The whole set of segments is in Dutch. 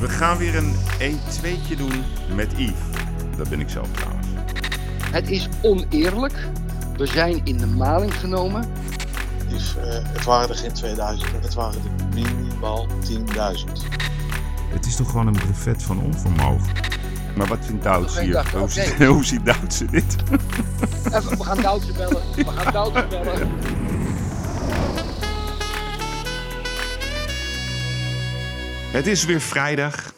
We gaan weer een 1-2'tje doen met Yves. Dat ben ik zelf trouwens. Het is oneerlijk. We zijn in de maling genomen. Eh, het waren er geen 2000, het waren er minimaal 10.000. Het is toch gewoon een brevet van onvermogen? Maar wat vindt Douds hier? Hoe, ziet, hoe ziet dit? Even, we gaan Doutje bellen. We gaan Doutje bellen. Het is weer vrijdag.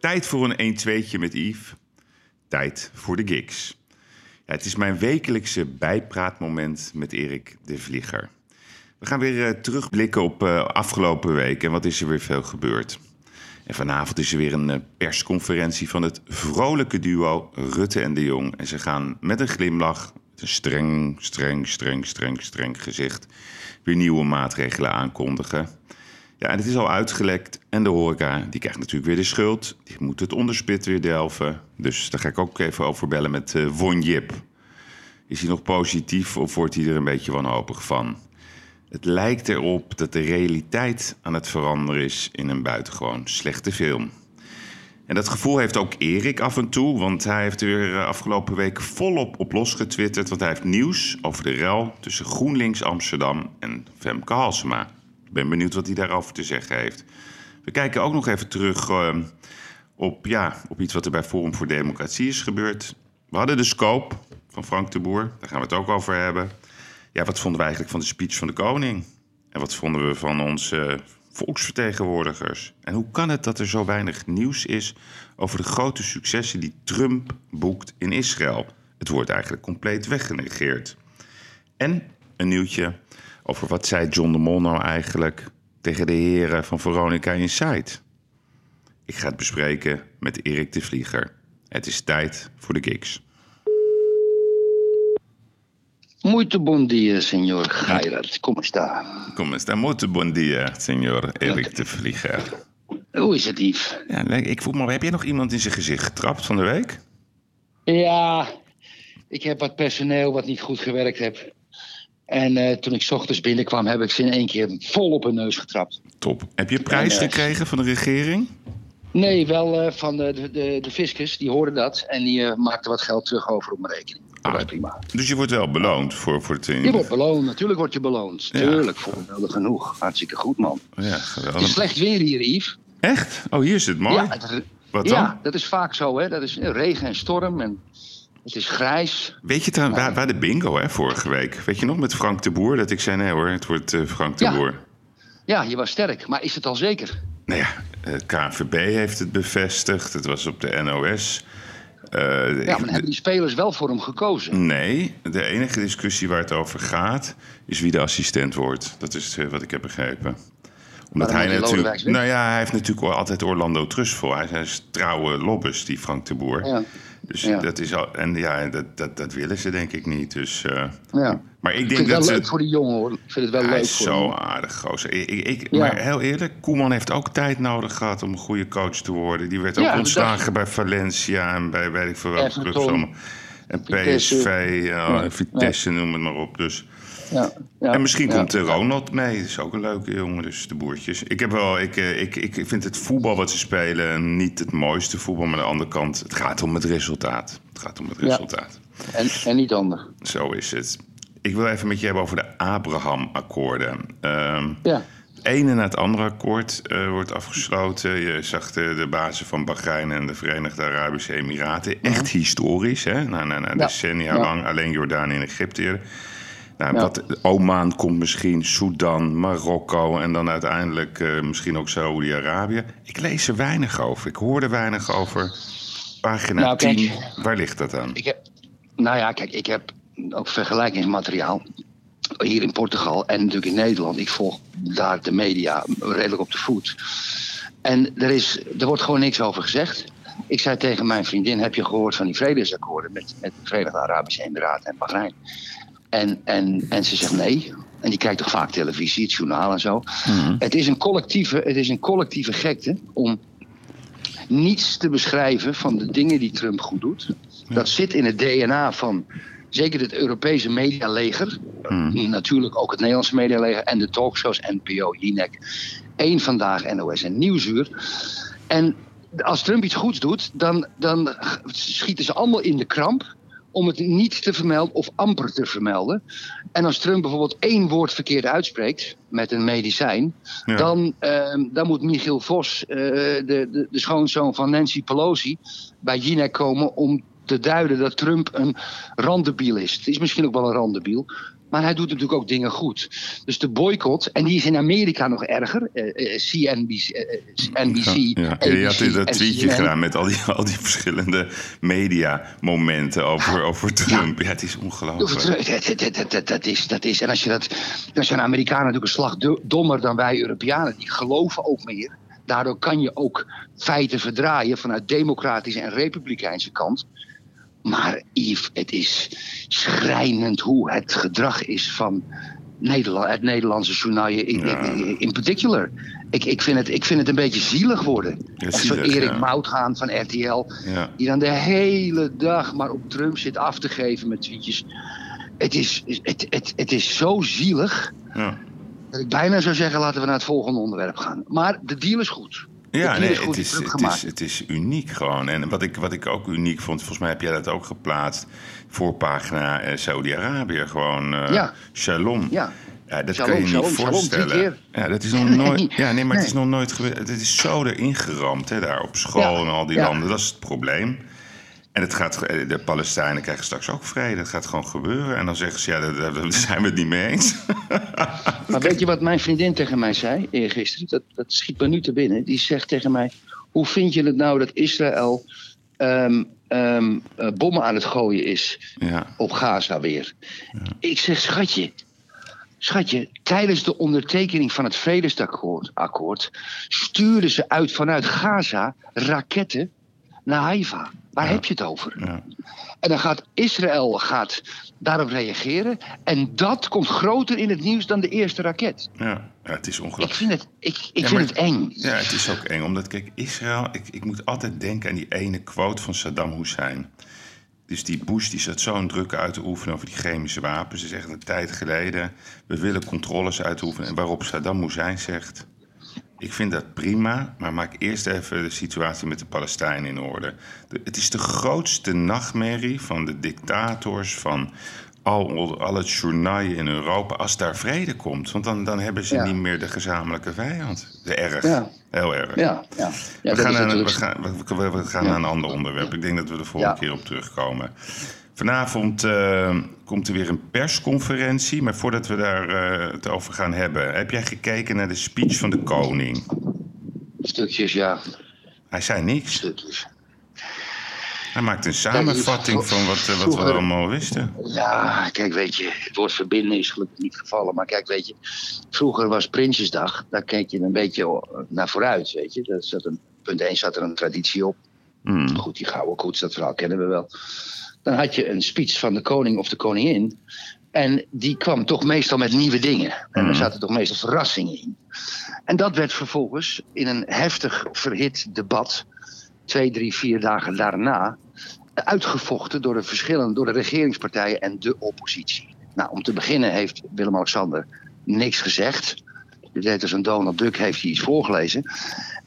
Tijd voor een 1-2'tje met Yves. Tijd voor de gigs. Ja, het is mijn wekelijkse bijpraatmoment met Erik de Vlieger. We gaan weer eh, terugblikken op eh, afgelopen week en wat is er weer veel gebeurd. En vanavond is er weer een eh, persconferentie van het vrolijke duo Rutte en de Jong. En ze gaan met een glimlach, met een streng, streng, streng, streng, streng gezicht... weer nieuwe maatregelen aankondigen. Ja, en het is al uitgelekt. En de horeca, die krijgt natuurlijk weer de schuld. Die moet het onderspit weer delven. Dus daar ga ik ook even over bellen met eh Von Jip. Is hij nog positief of wordt hij er een beetje wanhopig van? Het lijkt erop dat de realiteit aan het veranderen is in een buitengewoon slechte film. En dat gevoel heeft ook Erik af en toe, want hij heeft er weer eh, afgelopen week volop op losgetwitterd. Want hij heeft nieuws over de rel tussen GroenLinks Amsterdam en Femke Halsema. Ik ben benieuwd wat hij daarover te zeggen heeft. We kijken ook nog even terug eh, op, ja, op iets wat er bij Forum voor Democratie is gebeurd. We hadden de scope van Frank de Boer, daar gaan we het ook over hebben. Ja, wat vonden we eigenlijk van de speech van de koning? En wat vonden we van onze volksvertegenwoordigers? En hoe kan het dat er zo weinig nieuws is over de grote successen die Trump boekt in Israël? Het wordt eigenlijk compleet weggenegeerd. En een nieuwtje over wat zei John de Mol nou eigenlijk tegen de heren van Veronica Inside. Ik ga het bespreken met Erik de Vlieger. Het is tijd voor de gigs. Muito bom dia, senhor Geirat. Como está? Kom eens, daar moet bon dia, senor Erik de Vlieger. Hoe is het, Yves? Ja, ik voel me, heb jij nog iemand in zijn gezicht getrapt van de week? Ja, ik heb wat personeel wat niet goed gewerkt heb. En eh, toen ik 's ochtends binnenkwam, heb ik ze in één keer vol op hun neus getrapt. Top. Heb je prijs En, eh, gekregen van de regering? Nee, wel eh, van de, de, de, fiscus, die hoorde dat. En die eh, maakte wat geld terug over op mijn rekening. Dat was Ah. prima. Dus je wordt wel beloond voor, voor het... in- Je wordt beloond, natuurlijk word je beloond. Ja. Tuurlijk, voorbeelden genoeg. Hartstikke goed, man. Ja, Het is geweldig. slecht weer hier, Yves. Echt? Oh, hier is het mooi. Ja, het- Wat dan? ja, dat is vaak zo, hè. Dat is regen en storm en het is grijs. Weet je trouwens, waar, waar de bingo, hè, vorige week? Weet je nog, met Frank de Boer, dat ik zei, nee hoor, het wordt eh, Frank de Ja. Boer. Ja, je was sterk, maar is het al zeker? Nou ja, het KNVB heeft het bevestigd. Het was op de NOS. Eh, Ja, maar dan hebben die spelers wel voor hem gekozen. Nee, de enige discussie waar het over gaat... is wie de assistent wordt. Dat is eh, wat ik heb begrepen. Omdat dan hij natuurlijk... Nou ja, hij heeft natuurlijk altijd Orlando Trustful. Hij is trouwe lobbes, die Frank de Boer. Ja. Dus Ja. dat is al... En ja, dat, dat, dat willen ze denk ik niet. Dus... eh, Ja. maar ik Ik denk vind het wel dat ze... leuk voor die jongen, hoor. Ik vind het wel Hij leuk is voor zo hem. aardig, gozer. Ik, ik, ik- Ja. Maar heel eerlijk, Koeman heeft ook tijd nodig gehad om een goede coach te worden. Die werd ook dat ontslagen ik. bij Valencia en bij weet ik veel welke clubs allemaal. En. PSV. Vitesse, noem het maar op. Dus. Ja. Ja. En misschien Ja. komt eh, Ronald mee. Dat is ook een leuke jongen, dus de boertjes. Ik, heb wel, ik, eh, ik, ik vind het voetbal wat ze spelen niet het mooiste voetbal. Maar aan de andere kant, het gaat om het resultaat. Het gaat om het Ja. resultaat. En, en niet ander. Zo is het. Ik wil even met je hebben over de Abraham-akkoorden. Ehm, Ja. het ene na het andere akkoord eh, wordt afgesloten. Je zag de, de bazen van Bahrein en de Verenigde Arabische Emiraten. Echt historisch, hè? Na, na, na decennia lang. Alleen Jordanië en Egypte. Nou, Ja. wat, Oman komt misschien, Sudan, Marokko... en dan uiteindelijk eh, misschien ook Saoedi-Arabië. Ik lees er weinig over. Ik hoor er weinig over. Pagina Nou, kijk. 10, waar ligt dat aan? Ik heb, nou ja, kijk, ik heb ook vergelijkingsmateriaal. Hier in Portugal en natuurlijk in Nederland. Ik volg daar de media redelijk op de voet. En er, is, er wordt gewoon niks over gezegd. Ik zei tegen mijn vriendin: Heb je gehoord van die vredesakkoorden met, met de Verenigde Arabische Emiraten en Bahrein? En, en, en ze zegt nee. En die kijkt toch vaak televisie, het journaal en zo. Het, is een collectieve, het is een collectieve gekte om niets te beschrijven van de dingen die Trump goed doet. Dat zit in het DNA van zeker het Europese medialeger. Natuurlijk ook het Nederlandse medialeger en de talkshows NPO, Jinek. Eén vandaag, NOS en Nieuwsuur. En als Trump iets goeds doet, dan, dan schieten ze allemaal in de kramp om het niet te vermelden of amper te vermelden. En als Trump bijvoorbeeld één woord verkeerd uitspreekt met een medicijn, Ja. dan, ehm, dan moet Michiel Vos, eh, de, de, de schoonzoon van Nancy Pelosi, bij Jinek komen om te duiden dat Trump een randebiel is. Het is misschien ook wel een randebiel. Maar hij doet natuurlijk ook dingen goed. Dus de boycott, en die is in Amerika nog erger. eh, eh, CNBC, eh, NBC, Ja, ja. Je had ABC dat tweetje CNN. gedaan met al die, al die verschillende media-momenten over, over Trump. Ja, het is ongelooflijk. Dat, dat, dat, dat, dat is, dat is. En als je dat. Dan zijn Amerikanen natuurlijk een slag do- dommer dan wij Europeanen. Die geloven ook meer. Daardoor kan je ook feiten verdraaien vanuit democratische en republikeinse kant. Maar Yves, het is schrijnend hoe het gedrag is van Nederland, het Nederlandse journaal in, Ja. in, particular. Ik, ik, vind het, ik vind het een beetje zielig worden. Ja, Erik ja. Moutgaan van RTL. Die dan de hele dag maar op Trump zit af te geven met tweetjes. Het is, het, het, het is zo zielig. Ja. Dat ik bijna zou zeggen, laten we naar het volgende onderwerp gaan. Maar de deal is goed. Ja, nee, het is, het, is, het is uniek gewoon. En wat ik, wat ik ook uniek vond, volgens mij heb jij dat ook geplaatst. Voorpagina eh, Saudi-Arabië, gewoon eh, Ja. shalom. Ja. Ja, dat Shalom, kan je niet shalom, voorstellen. Ja, dat is nog nooit, ja, nee, maar het is nog nooit gebeurd. Het is zo erin geramd, hè, daar op school Ja, en al die ja. landen. Dat is het probleem. En het gaat, de Palestijnen krijgen straks ook vrede. Dat gaat gewoon gebeuren. En dan zeggen ze, ja, daar, zijn we het niet mee eens. Maar weet je wat mijn vriendin tegen mij zei eergisteren? Dat, dat schiet me nu te binnen. Die zegt tegen mij: Hoe vind je het nou dat Israël ehm, ehm, eh, bommen aan het gooien is ja, op Gaza weer? Ik zeg: Schatje. Schatje, tijdens de ondertekening van het Vredesakkoord akkoord, stuurden ze uit vanuit Gaza raketten naar Haifa. Waar heb je het over? ja. En dan gaat Israël gaat daarop reageren. En dat komt groter in het nieuws dan de eerste raket. Ja, ja, het is Ik ongelooflijk. vind het, ik, ik vind het eng. Ja, het is ook eng. Omdat, kijk, Israël... Ik, ik moet altijd denken aan die ene quote van Saddam Hussein. Dus die Bush die zat zo'n druk uit te oefenen over die chemische wapens. Ze zegt een tijd geleden... we willen controles uitoefenen. En waarop Saddam Hussein zegt... ik vind dat prima, maar maak eerst even de situatie met de Palestijnen in orde. De- het is de grootste nachtmerrie van de dictators... van al, al het journaaien in Europa als daar vrede komt. Want dan, dan hebben ze Ja. niet meer de gezamenlijke vijand. De erg. Ja. Heel erg. Ja, ja. ja we, gaan, we, natuurlijk- gaan, we, we- we gaan naar een ander onderwerp. Ik denk dat we er volgende keer op terugkomen. Vanavond eh, komt er weer een persconferentie. Maar voordat we daar eh, het over gaan hebben... heb jij gekeken naar de speech van de koning? Stukjes, ja. Hij zei niks. Stukjes. Hij maakte een samenvatting van wat, eh, wat we allemaal wisten. Ja, kijk, weet je, het woord verbinden is gelukkig niet gevallen. Maar kijk, weet je, vroeger was Prinsjesdag. Daar keek je een beetje naar vooruit, weet je. Daar zat een, punt 1 zat er een traditie op. Hmm. Goed, die gouden koets, dat verhaal kennen we wel. Dan had je een speech van de koning of de koningin. En die kwam toch meestal met nieuwe dingen. En er zaten toch meestal verrassingen in. En dat werd vervolgens in een heftig verhit debat, twee, drie, vier dagen daarna, uitgevochten door de verschillende, door de regeringspartijen en de oppositie. Nou, om te beginnen heeft Willem-Alexander niks gezegd. Dus deed als een Donald Duck heeft hij iets voorgelezen.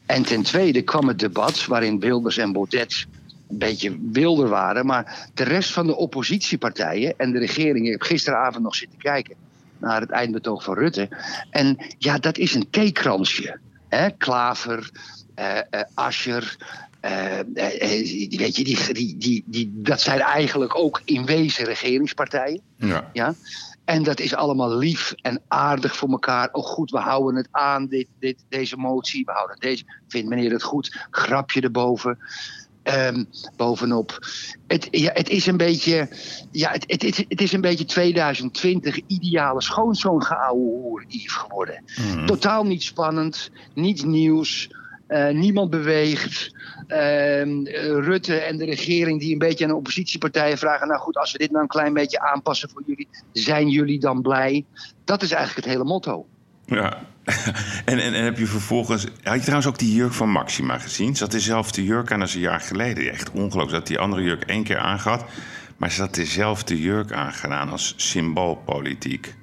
En ten tweede kwam het debat waarin Wilders en Baudet een beetje wilder waren. Maar de rest van de oppositiepartijen en de regering... Ik heb gisteravond nog zitten kijken naar het eindbetoog van Rutte. En ja, dat is een theekransje. Hè? Klaver, eh eh Ascher... eh, eh, weet je, die, die, die, die, dat zijn eigenlijk ook in wezen regeringspartijen. Ja. Ja? En dat is allemaal lief en aardig voor elkaar. Oh goed, we houden het aan, dit, dit, deze motie. We houden deze. Vindt meneer het goed? Grapje erboven. Ehm, bovenop. Het, ja, het is een beetje. Ja, het, het, het, het is een beetje 2020 ideale schoonzoon geouwe hoer Yves geworden. Mhm. Totaal niet spannend, niets nieuws. eh, niemand beweegt. Ehm, eh, Rutte en de regering die een beetje aan de oppositiepartijen vragen... nou goed, als we dit nou een klein beetje aanpassen voor jullie... zijn jullie dan blij? Dat is eigenlijk het hele motto. Ja. En, en, en heb je vervolgens... Had je trouwens ook die jurk van Maxima gezien? Ze had dezelfde jurk aan als een jaar geleden. Echt ongelooflijk. Ze had die andere jurk één keer aangehad. Maar ze had dezelfde jurk aangedaan als symboolpolitiek.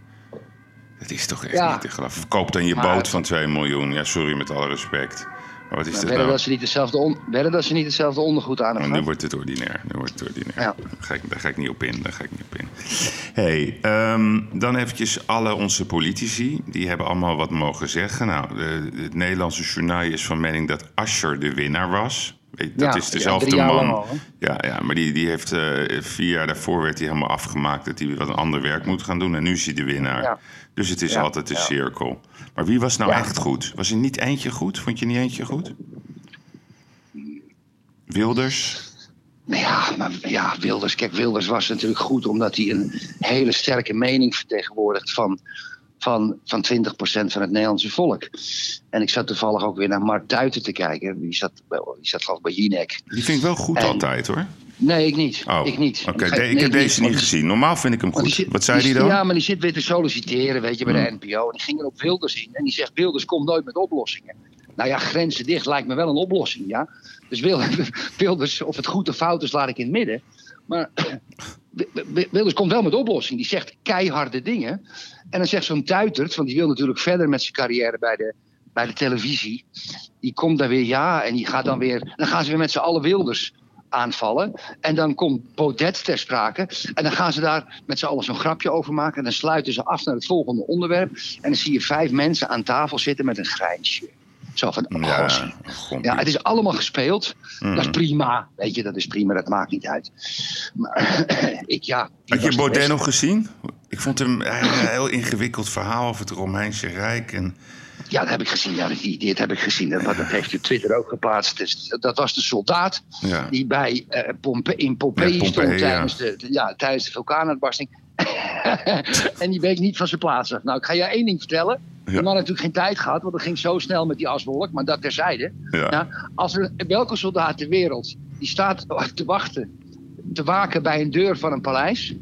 Dat is toch echt Ja. niet te geloven. Verkoop dan je boot van 2 miljoen. Ja, sorry met alle respect. Wat is Maar dit wedden, nou? dat ze niet hetzelfde on- wedden dat ze niet hetzelfde ondergoed aan hebben nu wordt het ordinair. Nu wordt het ordinair. Ja. Daar, ga ik, daar ga ik niet op in. Daar ga ik niet op in. Hey, ehm, dan eventjes alle onze politici. Die hebben allemaal wat mogen zeggen. Nou, de, het Nederlandse journaal is van mening dat Ascher de winnaar was. Dat Ja, is dezelfde man. al, ja, ja, maar die, die heeft eh, vier jaar daarvoor werd hij helemaal afgemaakt dat hij weer wat een ander werk moet gaan doen. En nu is hij de winnaar. Ja. Dus het is Ja, altijd een ja. cirkel. Maar wie was nou Ja. echt goed? Was er niet eentje goed? Vond je niet eentje goed? Wilders? Nou ja, maar ja, Wilders. Kijk, Wilders was natuurlijk goed omdat hij een hele sterke mening vertegenwoordigt van, van, van 20% van het Nederlandse volk. En ik zat toevallig ook weer naar Mark Tuiten te kijken. Die zat, die zat geloof ik bij Jinek. Die vind ik wel goed En- altijd hoor. Nee, ik niet. Oh, ik niet. Oké, ik heb deze niet gezien. Normaal vind ik hem goed. zit- Wat zei die- hij dan? Hmm. Ja, maar die zit weer te solliciteren, weet je, bij de NPO. En die ging er op Wilders in. En die zegt, Wilders komt nooit met oplossingen. Nou ja, grenzen dicht lijkt me wel een oplossing, ja. Dus Wil- Wilders, of het goed of fout is, laat ik in het midden. Maar Wilders komt wel met oplossing. Die zegt keiharde dingen. En dan zegt zo'n Tuitert, want die wil natuurlijk verder met zijn carrière bij de, bij de televisie. Die komt daar weer ja en die gaat dan weer... Dan gaan ze weer met z'n allen Wilders aanvallen. En dan komt Baudet ter sprake. En dan gaan ze daar met z'n allen zo'n grapje over maken. En dan sluiten ze af naar het volgende onderwerp. En dan zie je vijf mensen aan tafel zitten met een grijnsje. Zo van, oh, Ja. Ja, het is allemaal gespeeld. Mm. Dat is prima. Weet je, dat is prima. Dat maakt niet uit. Maar ik, ja. Had je Baudet nog gezien? Ik vond hem had een heel ingewikkeld verhaal over het Romeinse Rijk. En, Ja, dat heb ik gezien. Ja, die, dat heb ik gezien. Dat, dat heeft je Twitter ook geplaatst. Dus, dat was de soldaat ja. die bij eh, Pompe in Pompeii Ja, Pompeii, stond ja. tijdens de, de- ja, tijdens de vulkaanuitbarsting. en die week niet van zijn plaats af. Nou, ik ga je één ding vertellen. Ja. man had natuurlijk geen tijd gehad, want het ging zo snel met die aswolk. Maar dat terzijde. Ja. Ja, als er welke soldaat ter wereld die staat te wachten, te waken bij een deur van een paleis.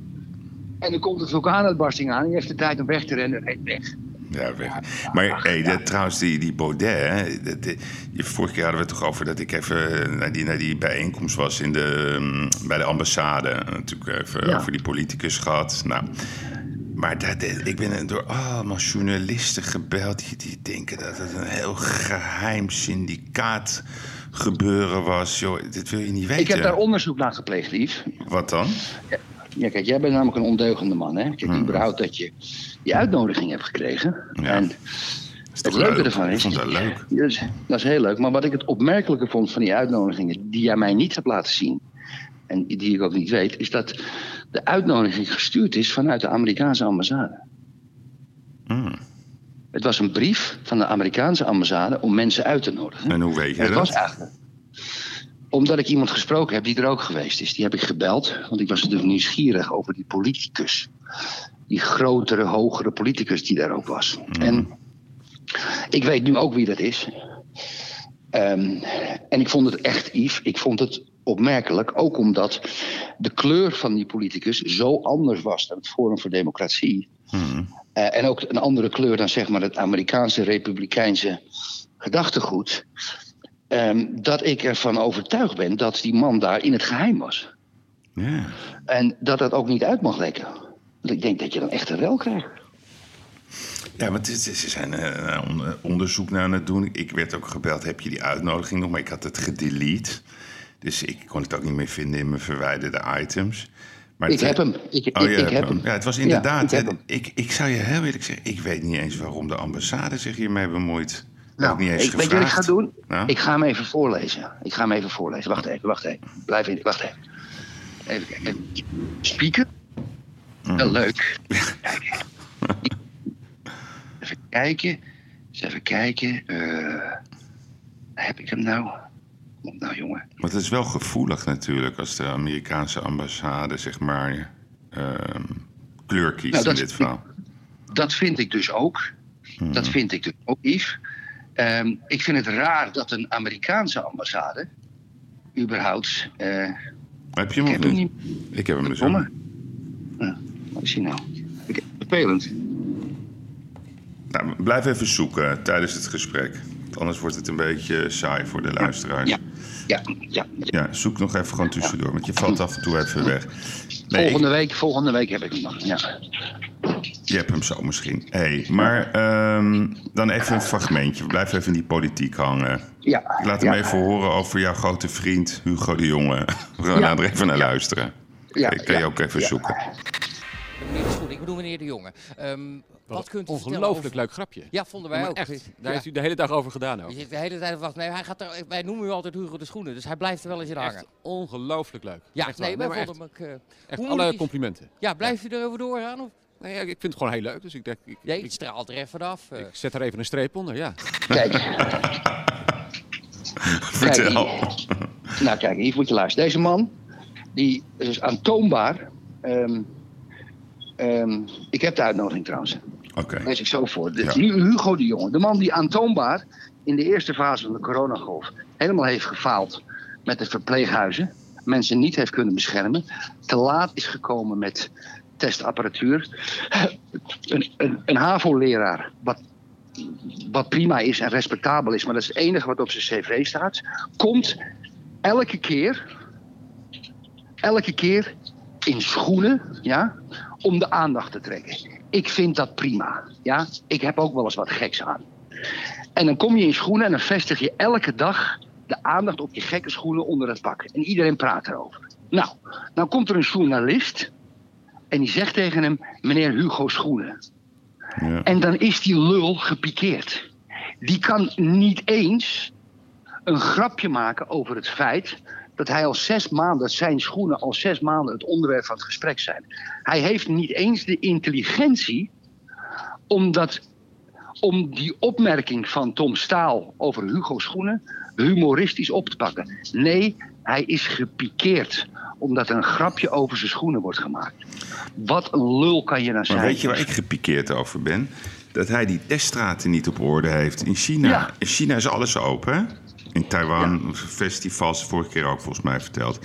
En dan komt de vulkaanuitbarsting aan en je heeft de tijd om weg te rennen. Nee, weg. Ja, weg. Maar hey, dat, trouwens, die, die Baudet, hè, dat, die- die- vorige keer hadden we het toch over dat ik even naar die, naar die bijeenkomst was in de, mm, bij de ambassade. En Natuurlijk even over die politicus gehad. Nou, maar dat, ik ben door allemaal journalisten gebeld die, die denken dat het een heel geheim syndicaat gebeuren was. Joh, dit wil je niet weten. Ik heb daar onderzoek naar gepleegd, Yves. Wat dan? Ja, kijk, jij bent namelijk een ondeugende man, hè? Kijk, Hmm. überhaupt dat je die uitnodiging hebt gekregen. Ja. En Is het leuke leuk? ervan Ik is... vond dat leuk. Is, dat is heel leuk. Maar wat ik het opmerkelijke vond van die uitnodigingen... die jij mij niet hebt laten zien... en die ik ook niet weet... is dat de uitnodiging gestuurd is vanuit de Amerikaanse ambassade. Hmm. Het was een brief van de Amerikaanse ambassade om mensen uit te nodigen. En hoe weet je was dat? eigenlijk. Omdat ik iemand gesproken heb die er ook geweest is. Die heb ik gebeld, want ik was natuurlijk nieuwsgierig over die politicus. Die grotere, hogere politicus die daar ook was. En ik weet nu ook wie dat is. Ehm, en ik vond het echt, Yves, ik vond het opmerkelijk. Ook omdat de kleur van die politicus zo anders was dan het Forum voor Democratie. Hmm. Eh, en ook een andere kleur dan zeg maar het Amerikaanse republikeinse gedachtegoed. Ehm, dat ik ervan overtuigd ben dat die man daar in het geheim was. En dat dat ook niet uit mag lekken. Want ik denk dat je dan echt een rel krijgt. Ja, want ze zijn eh, on- onderzoek naar aan het doen. Ik werd ook gebeld, heb je die uitnodiging nog? Maar ik had het gedelete. Dus ik kon het ook niet meer vinden in mijn verwijderde items. Maar Ik het- heb hem. Ik, Oh, ik, heb hem. Ja, het was Ja, inderdaad. ik ik, ik zou je heel eerlijk zeggen, ik weet niet eens waarom de ambassade zich hiermee bemoeit. Nou, niet eens ik, weet je wat ik ga doen? Nou? Ik ga hem even voorlezen. Ik ga hem even voorlezen. Wacht even, wacht even. Blijf in, wacht even. Even kijken. Speaker? Mm. Wel leuk. Even kijken. Eens even kijken. Eh, heb ik hem nou? Op nou, jongen. Want het is wel gevoelig natuurlijk als de Amerikaanse ambassade, zeg maar, ehm, kleur kiest Nou, dat- in dit verhaal. Dat vind ik dus ook. Hmm. Dat vind ik dus ook, Yves. Ehm, ik vind het raar dat een Amerikaanse ambassade... überhaupt... eh, Heb je hem ik heb hem niet? Ik heb hem dus ook. Ja, wat is hij nou? Vervelend. Nou, blijf even zoeken tijdens het gesprek. Anders wordt het een beetje saai voor de luisteraars. Ja, ja, ja. Ja, zoek nog even gewoon tussendoor, want je valt af en toe even weg. Nee, volgende, week, volgende week heb ik hem nog. Ja. Je hebt hem zo misschien. hey, maar ehm, dan even een fragmentje. We blijven even in die politiek hangen. Ja. Ik laat hem ja. even horen over jouw grote vriend Hugo de Jonge. We gaan Ja. er even naar luisteren. Ja, Kan- kan je ook even zoeken. Meneer de Schoen, ik bedoel meneer de Jonge. Ehm, wat kunt u vertellen Ongelooflijk over- leuk grapje. Ja, vonden wij Maar ook. echt, daar Ja. heeft u de hele dag over gedaan Je ook. zit de hele tijd te wachten. Nee, hij gaat er, wij noemen u altijd Hugo de Schoenen, dus hij blijft er wel eens in hangen. Echt ongelooflijk leuk. Ja, echt nee, wij maar vonden echt, hem ook... eh, echt alle complimenten. Ja, blijft u erover doorgaan? Of? Nee, ja, ik vind het gewoon heel leuk, dus ik denk, ik, Nee, ik, het straalt er even af. eh. ik zet er even een streep onder, ja. Kijk, Vertel. Kijk, nou kijk, hier moet je luisteren. Deze man, die is aantoonbaar. ehm, ehm, ik heb de uitnodiging trouwens. Oké. Lees ik zo voor. De, Ja. Hugo de Jonge, de man die aantoonbaar in de eerste fase van de coronagolf helemaal heeft gefaald met de verpleeghuizen. Mensen niet heeft kunnen beschermen. Te laat is gekomen met testapparatuur. Een, een, een HAVO-leraar, wat, wat prima is en respectabel is, maar dat is het enige wat op zijn cv staat, komt elke keer, elke keer in schoenen, ja, om de aandacht te trekken. Ik vind dat prima, ja. Ik heb ook wel eens wat geks aan. En dan kom je in schoenen en dan vestig je elke dag de aandacht op je gekke schoenen onder het pak. En iedereen praat erover. Nou, dan komt er een journalist en die zegt tegen hem, meneer Hugo Schoenen. Ja. En dan is die lul gepikeerd. Die kan niet eens een grapje maken over het feit dat hij al zes maanden, dat zijn schoenen al zes maanden het onderwerp van het gesprek zijn. Hij heeft niet eens de intelligentie om, dat, om die opmerking van Tom Staal over Hugo Schoenen humoristisch op te pakken. Nee, hij is gepikeerd omdat er een grapje over zijn schoenen wordt gemaakt. Wat een lul kan je nou zijn? Maar weet je waar ik gepikeerd over ben? Dat hij die teststraten niet op orde heeft. In China, Ja. in China is alles open. In Taiwan, festivals, vorige keer ook volgens mij verteld.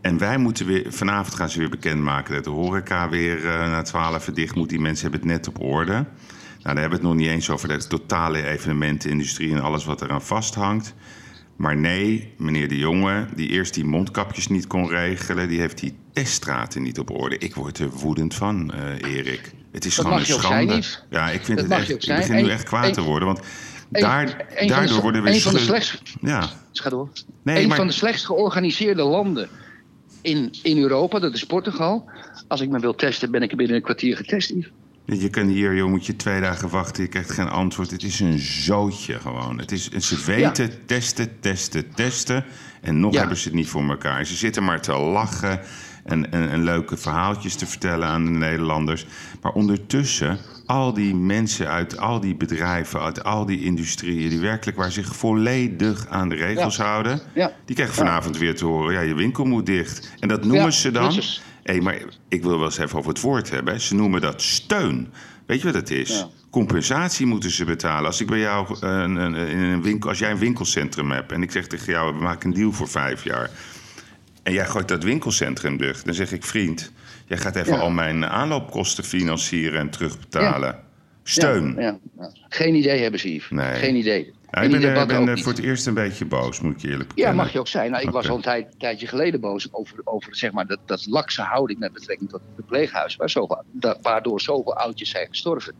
En wij moeten weer, vanavond gaan ze weer bekendmaken dat de horeca weer eh, na twaalf dicht moet. Die mensen hebben het net op orde. Nou, daar hebben we het nog niet eens over de totale evenementenindustrie en alles wat eraan vasthangt. Maar nee, meneer De Jonge, die eerst die mondkapjes niet kon regelen, die heeft die teststraten niet op orde. Ik word er woedend van, eh, Erik. Het is Dat gewoon mag een je ook zijn, schande. Ja, ik vind Dat het echt. Ik begin nu echt kwaad te worden, want Eén- daar, de daardoor worden we één van de slechtst- Ja, Ga door. Nee, een maar- van de slechtst georganiseerde landen in, in Europa, dat is Portugal. Als ik me wil testen, ben ik binnen een kwartier getest. Je kan hier, joh, moet je twee dagen wachten. Je krijgt geen antwoord. Het is een zootje gewoon. Het is, ze weten testen, testen, testen. En nog Ja. hebben ze het niet voor elkaar. Ze zitten maar te lachen en, en, en leuke verhaaltjes te vertellen aan de Nederlanders. Maar ondertussen, al die mensen uit al die bedrijven, uit al die industrieën... die werkelijk waar zich volledig aan de regels Ja. houden... Ja. die krijgen vanavond weer te horen, ja, je winkel moet dicht. En dat noemen ze dan... precies. Maar ik wil wel eens even over het woord hebben. Ze noemen dat steun. Weet je wat het is? Compensatie moeten ze betalen. Als ik bij jou eh, een, een, in een winkel, als jij een winkelcentrum hebt en ik zeg tegen jou, we maken een deal voor vijf jaar. En jij gooit dat winkelcentrum dicht. Dan zeg ik, vriend, jij gaat even Ja. al mijn aanloopkosten financieren en terugbetalen. Steun. Ja, ja, ja. Geen idee hebben ze, Yves. Nee. Geen idee. Ja, En ik ben, eh, ben eh, niet. voor het eerst een beetje boos, moet ik je eerlijk Ja, bekennen. mag je ook zijn. Nou, ik was al een tijd, tijdje geleden boos over, over zeg maar, dat, dat lakse houding met betrekking tot het verpleeghuis. Waar zoveel, waardoor zoveel oudjes zijn gestorven.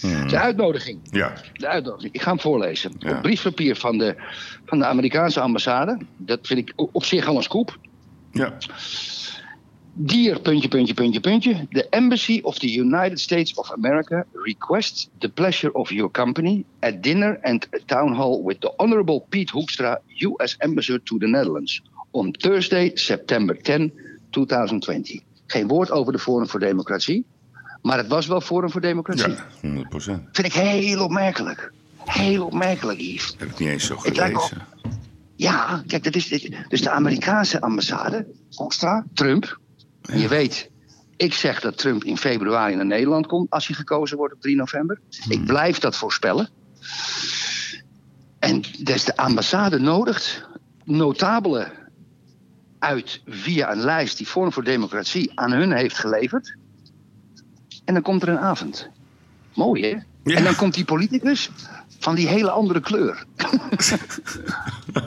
Hmm. De uitnodiging. Ja, De uitnodiging. Ik ga hem voorlezen. Ja. Op briefpapier van de, van de Amerikaanse ambassade. Dat vind ik op zich al een scoop. Ja. Dear puntje, puntje, puntje, puntje. The Embassy of the United States of America requests the pleasure of your company at dinner and a town hall with the Honorable Pete Hoekstra, U.S. Ambassador to the Netherlands, on Thursday, September 10, 2020. Geen woord over de Forum voor Democratie, maar het was wel Forum voor Democratie. ja 100 procent. Vind ik heel opmerkelijk. Heel opmerkelijk, Yves. Heb ik niet eens zo gelezen. Ja, kijk, dat is, dus de Amerikaanse ambassade, Hoekstra, Trump. Je weet, ik zeg dat Trump in februari naar Nederland komt als hij gekozen wordt op 3 november. Ik blijf dat voorspellen. En dus de ambassade nodigt notabelen uit via een lijst die Vorm voor Democratie aan hun heeft geleverd. En dan komt er een avond. Mooi, hè? Ja. En dan komt die politicus van die hele andere kleur.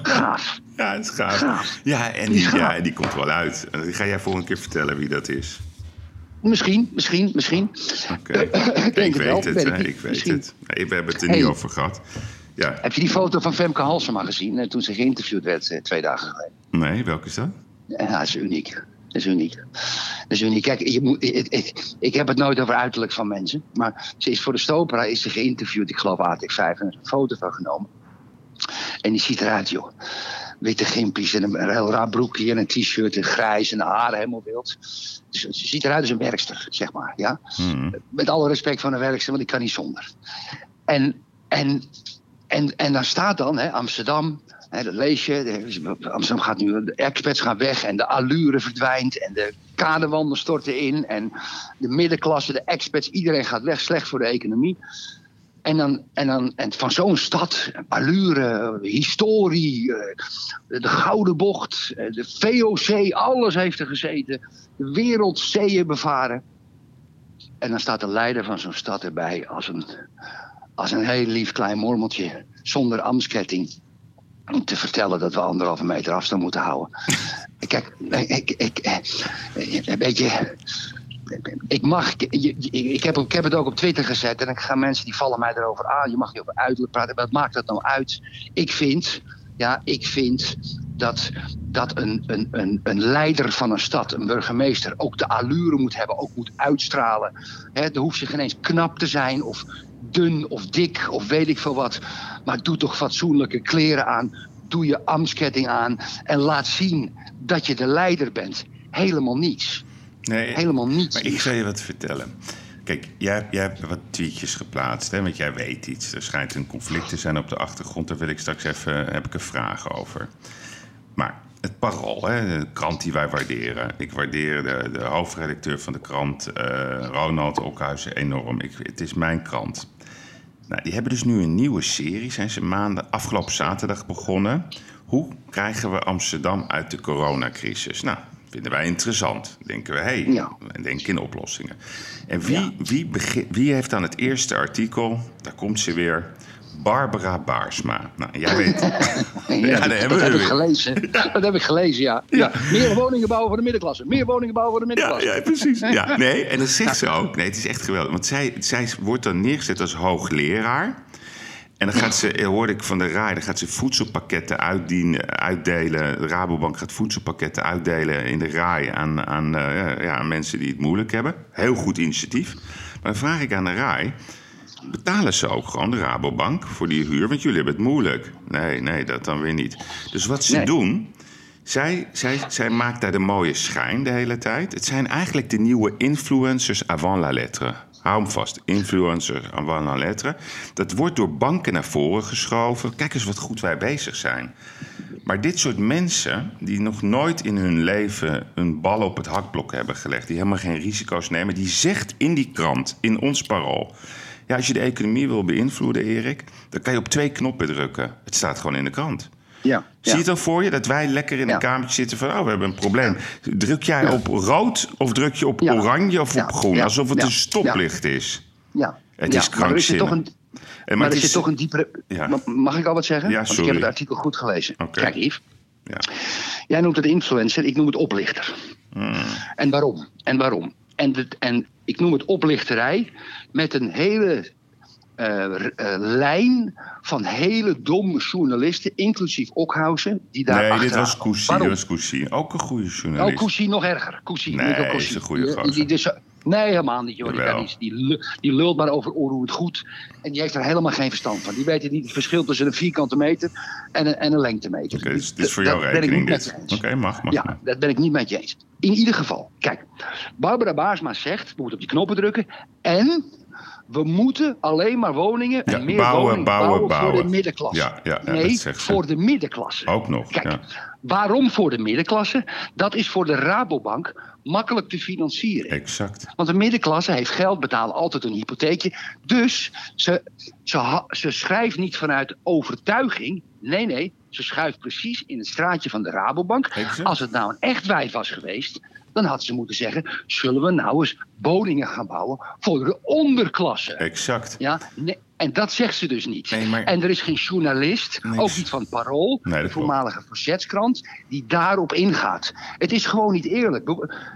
Gaaf. Ja, het is gaaf. Gaaf. Ja, en Die gaaf. ja, en die komt wel uit. En die ga jij volgende keer vertellen wie dat is. Misschien, misschien, misschien. Oké. Ik denk ik het wel, weet het, weet ik weet Misschien. het. Nee, we hebben het er Hey. niet over gehad. Ja, Heb je die foto van Femke Halsema gezien eh, toen ze geïnterviewd werd eh, twee dagen geleden? nee, welke is dat? Ja, dat is uniek. Dat is uniek. Dat is uniek. Kijk, je moet, ik, ik, ik heb het nooit over uiterlijk van mensen. Maar ze is voor de Stopera is ze geïnterviewd. Ik geloof AT5 en er is een foto van genomen. En die ziet eruit, joh. Witte gimpies en een, heel raar broekje en een t-shirt en grijs en haren helemaal wild. Dus ze ziet eruit als een werkster, zeg maar. Ja? Hmm. Met alle respect voor een werkster, want ik kan niet zonder. En, en, en, en daar staat dan hè, Amsterdam, dat lees je. Amsterdam gaat nu, de experts gaan weg en de allure verdwijnt en de kadewanden storten in. En de middenklasse, de experts, iedereen gaat weg, slecht voor de economie. En, dan, en, dan, en van zo'n stad, allure, historie, eh, de Gouden Bocht, eh, de VOC, alles heeft er gezeten. De wereldzeeën bevaren. En dan staat de leider van zo'n stad erbij als een, als een heel lief klein mormeltje zonder ambtsketting. Om te vertellen dat we anderhalve meter afstand moeten houden. Kijk, ik, ik, ik, weet je, ik mag, je- ik heb, ik heb het ook op Twitter gezet en dan gaan mensen die vallen mij erover aan. Je mag niet over uiterlijk praten. Wat maakt dat nou uit? Ik vind, ja, ik vind dat, dat een, een, een, een leider van een stad, een burgemeester, ook de allure moet hebben, ook moet uitstralen. Hè, er hoeft zich geen eens knap te zijn of dun of dik of weet ik veel wat. Maar doe toch fatsoenlijke kleren aan. Doe je ambtsketting aan en laat zien dat je de leider bent. Helemaal niets. Nee, Helemaal niets. Maar ik zal je wat vertellen. Kijk, jij, jij hebt wat tweetjes geplaatst, hè, want jij weet iets. Er schijnt een conflict te zijn op de achtergrond. Daar wil ik straks even heb ik een vraag over. Maar het Parool, hè, de krant die wij waarderen. Ik waardeer de, de hoofdredacteur van de krant, eh, Ronald Okhuizen, enorm. Ik, het is mijn krant. Nou, die hebben dus nu een nieuwe serie, zijn ze maanden, afgelopen zaterdag begonnen. Hoe krijgen we Amsterdam uit de coronacrisis? Nou, vinden wij interessant. Denken we, hé, hey, Ja. en denken in oplossingen. En wie, Ja. wie, begin, wie heeft dan het eerste artikel? Daar komt ze weer. Barbara Baarsma. Nou, jij weet. Ja, dat, hebben dat we heb ik gelezen. Dat heb ik gelezen, ja. ja. Meer woningen bouwen voor de middenklasse. Meer woningen bouwen voor de middenklasse. ja, precies. Ja, nee, en dat zegt ze ook. Nee, het is echt geweldig. Want zij, zij wordt dan neergezet als hoogleraar. En dan gaat ze, hoorde ik van de RAI, dan gaat ze voedselpakketten uitdienen, uitdelen. De Rabobank gaat voedselpakketten uitdelen in de RAI aan, aan, eh, ja, ja, aan mensen die het moeilijk hebben. Heel goed initiatief. Maar dan vraag ik aan de RAI, betalen ze ook gewoon de Rabobank voor die huur? Want jullie hebben het moeilijk. Nee, nee, dat dan weer niet. Dus wat ze Nee. doen, zij, zij, zij maakt daar de mooie schijn de hele tijd. Het zijn eigenlijk de nieuwe influencers avant la lettre. Hou hem vast, influencers avant la lettre. Dat wordt door banken naar voren geschoven. Kijk eens wat goed wij bezig zijn. Maar dit soort mensen die nog nooit in hun leven een bal op het hakblok hebben gelegd, die helemaal geen risico's nemen, die zegt in die krant, in ons parool. Ja, als je de economie wil beïnvloeden, Erik, dan kan je op twee knoppen drukken. Het staat gewoon in de krant. Ja, Zie je het dan voor je dat wij lekker in een kamertje zitten van... oh, we hebben een probleem. Druk jij op rood of druk je op oranje of op groen? Alsof het een stoplicht is. ja. Het is Maar er zit toch een, En maar er het zit toch een diepere... Mag ik al wat zeggen? Ja, Want ik heb het artikel goed gelezen. Kijk, Yves. Ja. Jij noemt het influencer, ik noem het oplichter. Hmm. En waarom? En waarom? En, dit- en ik noem het oplichterij met een hele eh, eh, lijn van hele domme journalisten, inclusief Okhausen, die daar Nee, dit was. Waarom? Dat was. Ook een goede Oh, journalist. Cousy nog erger. Cousy, Nee, Nico is een goede gozer. is- nee, helemaal niet. Joh. Die. Die, die lult maar over hoe het goed. En die heeft er helemaal geen verstand van. Die weet niet het verschil tussen een vierkante meter en een, en een lengtemeter. Oké, dus dit is voor ik rekening dit. Oké, eens. mag, mag. Ja, dat ben ik niet met je eens. In ieder geval, kijk, Barbara Baarsma zegt, we moeten op die knoppen drukken. En we moeten alleen maar woningen en meer bouwen, woningen bouwen, voor bouwen. de middenklasse. Ja, ja, nee, voor de middenklasse. Ook nog, Kijk, waarom voor de middenklasse? Dat is voor de Rabobank makkelijk te financieren. Exact. Want de middenklasse heeft geld, betalen altijd een hypotheekje. Dus ze, ze, ze schrijft niet vanuit overtuiging. Nee, nee, ze schuift precies in het straatje van de Rabobank. Als het nou een echt wijf was geweest, dan had ze moeten zeggen: zullen we nou eens woningen gaan bouwen voor de onderklasse? Exact. Ja, nee, En dat zegt ze dus niet. Nee, maar- En er is geen journalist, Nee, ook niet van Parool, Nee, de voormalige verzetskrant, die daarop ingaat. Het is gewoon niet eerlijk.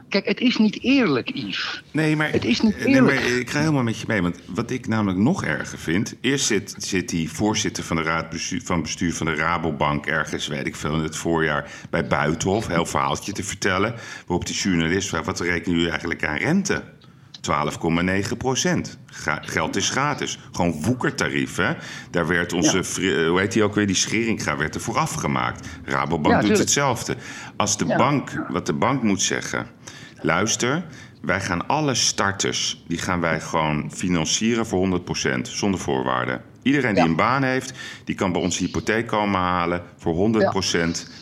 Kijk, het is niet eerlijk, Yves. Nee, maar, Het is niet maar eerlijk. ik ga helemaal met je mee. Want wat ik namelijk nog erger vind... Eerst zit, zit die voorzitter van, de raad bestuur, van bestuur van de Rabobank... ergens, weet ik veel, in het voorjaar bij Buitenhof... heel verhaaltje te vertellen. Waarop die journalist vraagt... wat rekenen jullie eigenlijk aan rente? 12,9 procent. Geld is gratis. Gewoon woekertarief, hè? Daar werd onze, Ja. eh, hoe heet die ook weer, die Scheringa werd er vooraf gemaakt. Rabobank Ja, doet hetzelfde. Als de Ja. bank, wat de bank moet zeggen... luister, wij gaan alle starters... die gaan wij gewoon financieren voor 100% zonder voorwaarden. Iedereen die Ja. een baan heeft, die kan bij ons hypotheek komen halen... voor 100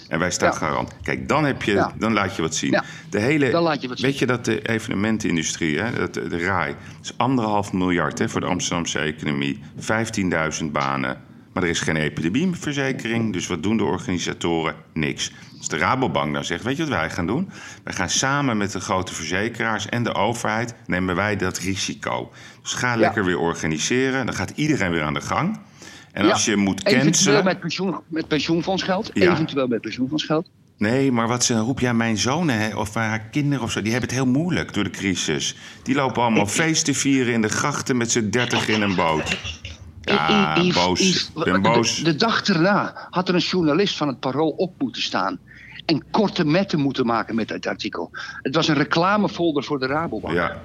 en wij staan Ja. garant. Kijk, dan, heb je, Ja. dan laat je wat zien. Ja. De hele, Dan laat je wat zien. Weet je dat de evenementenindustrie, hè, dat- de, de RAI... is anderhalf miljard hè, voor de Amsterdamse economie. 15.000 banen. Maar er is geen epidemieverzekering. Dus wat doen de organisatoren? Niks. Als de Rabobank nou zegt, weet je wat wij gaan doen? Wij gaan samen met de grote verzekeraars en de overheid... nemen wij dat risico. Dus ga lekker weer organiseren. Dan gaat iedereen weer aan de gang. En Ja. als je moet Eventueel cancelen... met, pensioen, met pensioenfondsgeld. Ja. Eventueel met pensioenfondsgeld. Nee, maar wat ze roep jij mijn zonen hè, of haar kinderen of zo, die hebben het heel moeilijk door de crisis. Die lopen allemaal feesten vieren in de grachten met z'n dertig in een boot. Ja, boos. Ben de- boos. De, dag erna had er een journalist van het Parool op moeten staan. En korte metten moeten maken met het artikel. Het was een reclamefolder voor de Rabobank. Ja.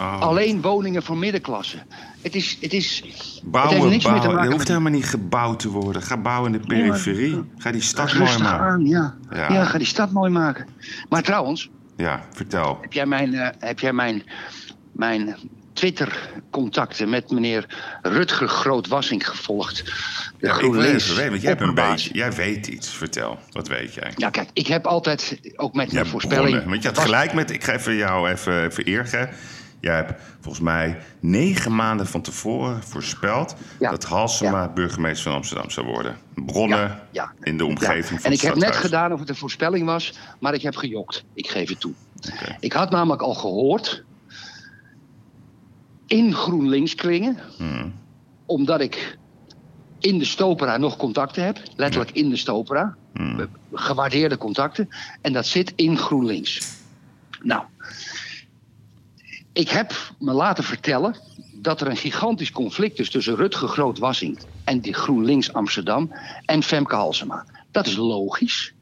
Oh. Alleen woningen voor middenklasse. Het is. Het is het Bouwen, niks meer te bouwen. maken Er hoeft helemaal niet gebouwd te worden. Ga bouwen in de periferie. Ga die stad mooi maken. aan, ja. Ja. ja. ga die stad mooi maken. Maar trouwens, Ja, vertel. heb jij mijn, eh, heb jij mijn, mijn Twitter-contacten met meneer Rutger Grootwassing gevolgd? De Ja, ik even weten, want jij, hebt een beetje, jij weet iets. Vertel, wat weet jij? Ja, kijk, ik heb altijd, ook met mijn voorspelling... Want je had was- gelijk met, ik ga even jou even, even eer Jij hebt volgens mij negen maanden van tevoren voorspeld Ja. dat Halsema burgemeester van Amsterdam zou worden. Bronnen Ja, in de omgeving van En ik heb net gedaan of het een voorspelling was, maar ik heb gejokt. Ik geef het toe. Ik had namelijk al gehoord in GroenLinks kringen, Hmm. omdat ik in de Stopera nog contacten heb, letterlijk in de Stopera, Hmm. gewaardeerde contacten, en dat zit in GroenLinks. Nou, ik heb me laten vertellen dat er een gigantisch conflict is tussen Rutger Grootwassing en die GroenLinks Amsterdam en Femke Halsema. Dat is logisch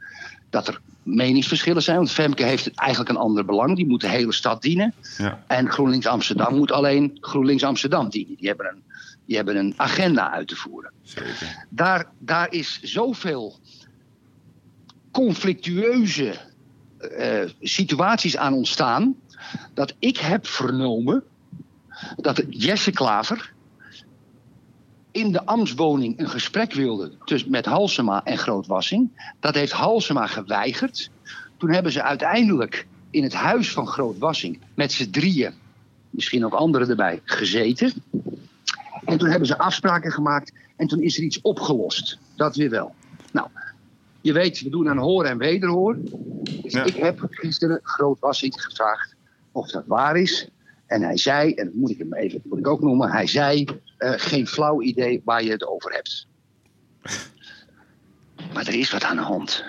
dat er meningsverschillen zijn, want Femke heeft eigenlijk een ander belang. Die moet de hele stad dienen. Ja. En GroenLinks Amsterdam moet alleen GroenLinks Amsterdam dienen. Die hebben een, die hebben een agenda uit te voeren. Zeker. Daar, daar is zoveel conflictueuze eh, situaties aan ontstaan. Dat ik heb vernomen dat Jesse Klaver in de ambtswoning een gesprek wilde tussen, met Halsema en Grootwassing. Dat heeft Halsema geweigerd. Toen hebben ze uiteindelijk in het huis van Grootwassing met z'n drieën, misschien ook anderen erbij, gezeten. En toen hebben ze afspraken gemaakt en toen is er iets opgelost. Dat weer wel. Nou, je weet, we doen aan hoor en wederhoor. Dus Ja. ik heb gisteren Grootwassing gevraagd of dat waar is. En hij zei, en dat moet ik hem even moet ik ook noemen, hij zei: eh, geen flauw idee waar je het over hebt. Maar er is wat aan de hand.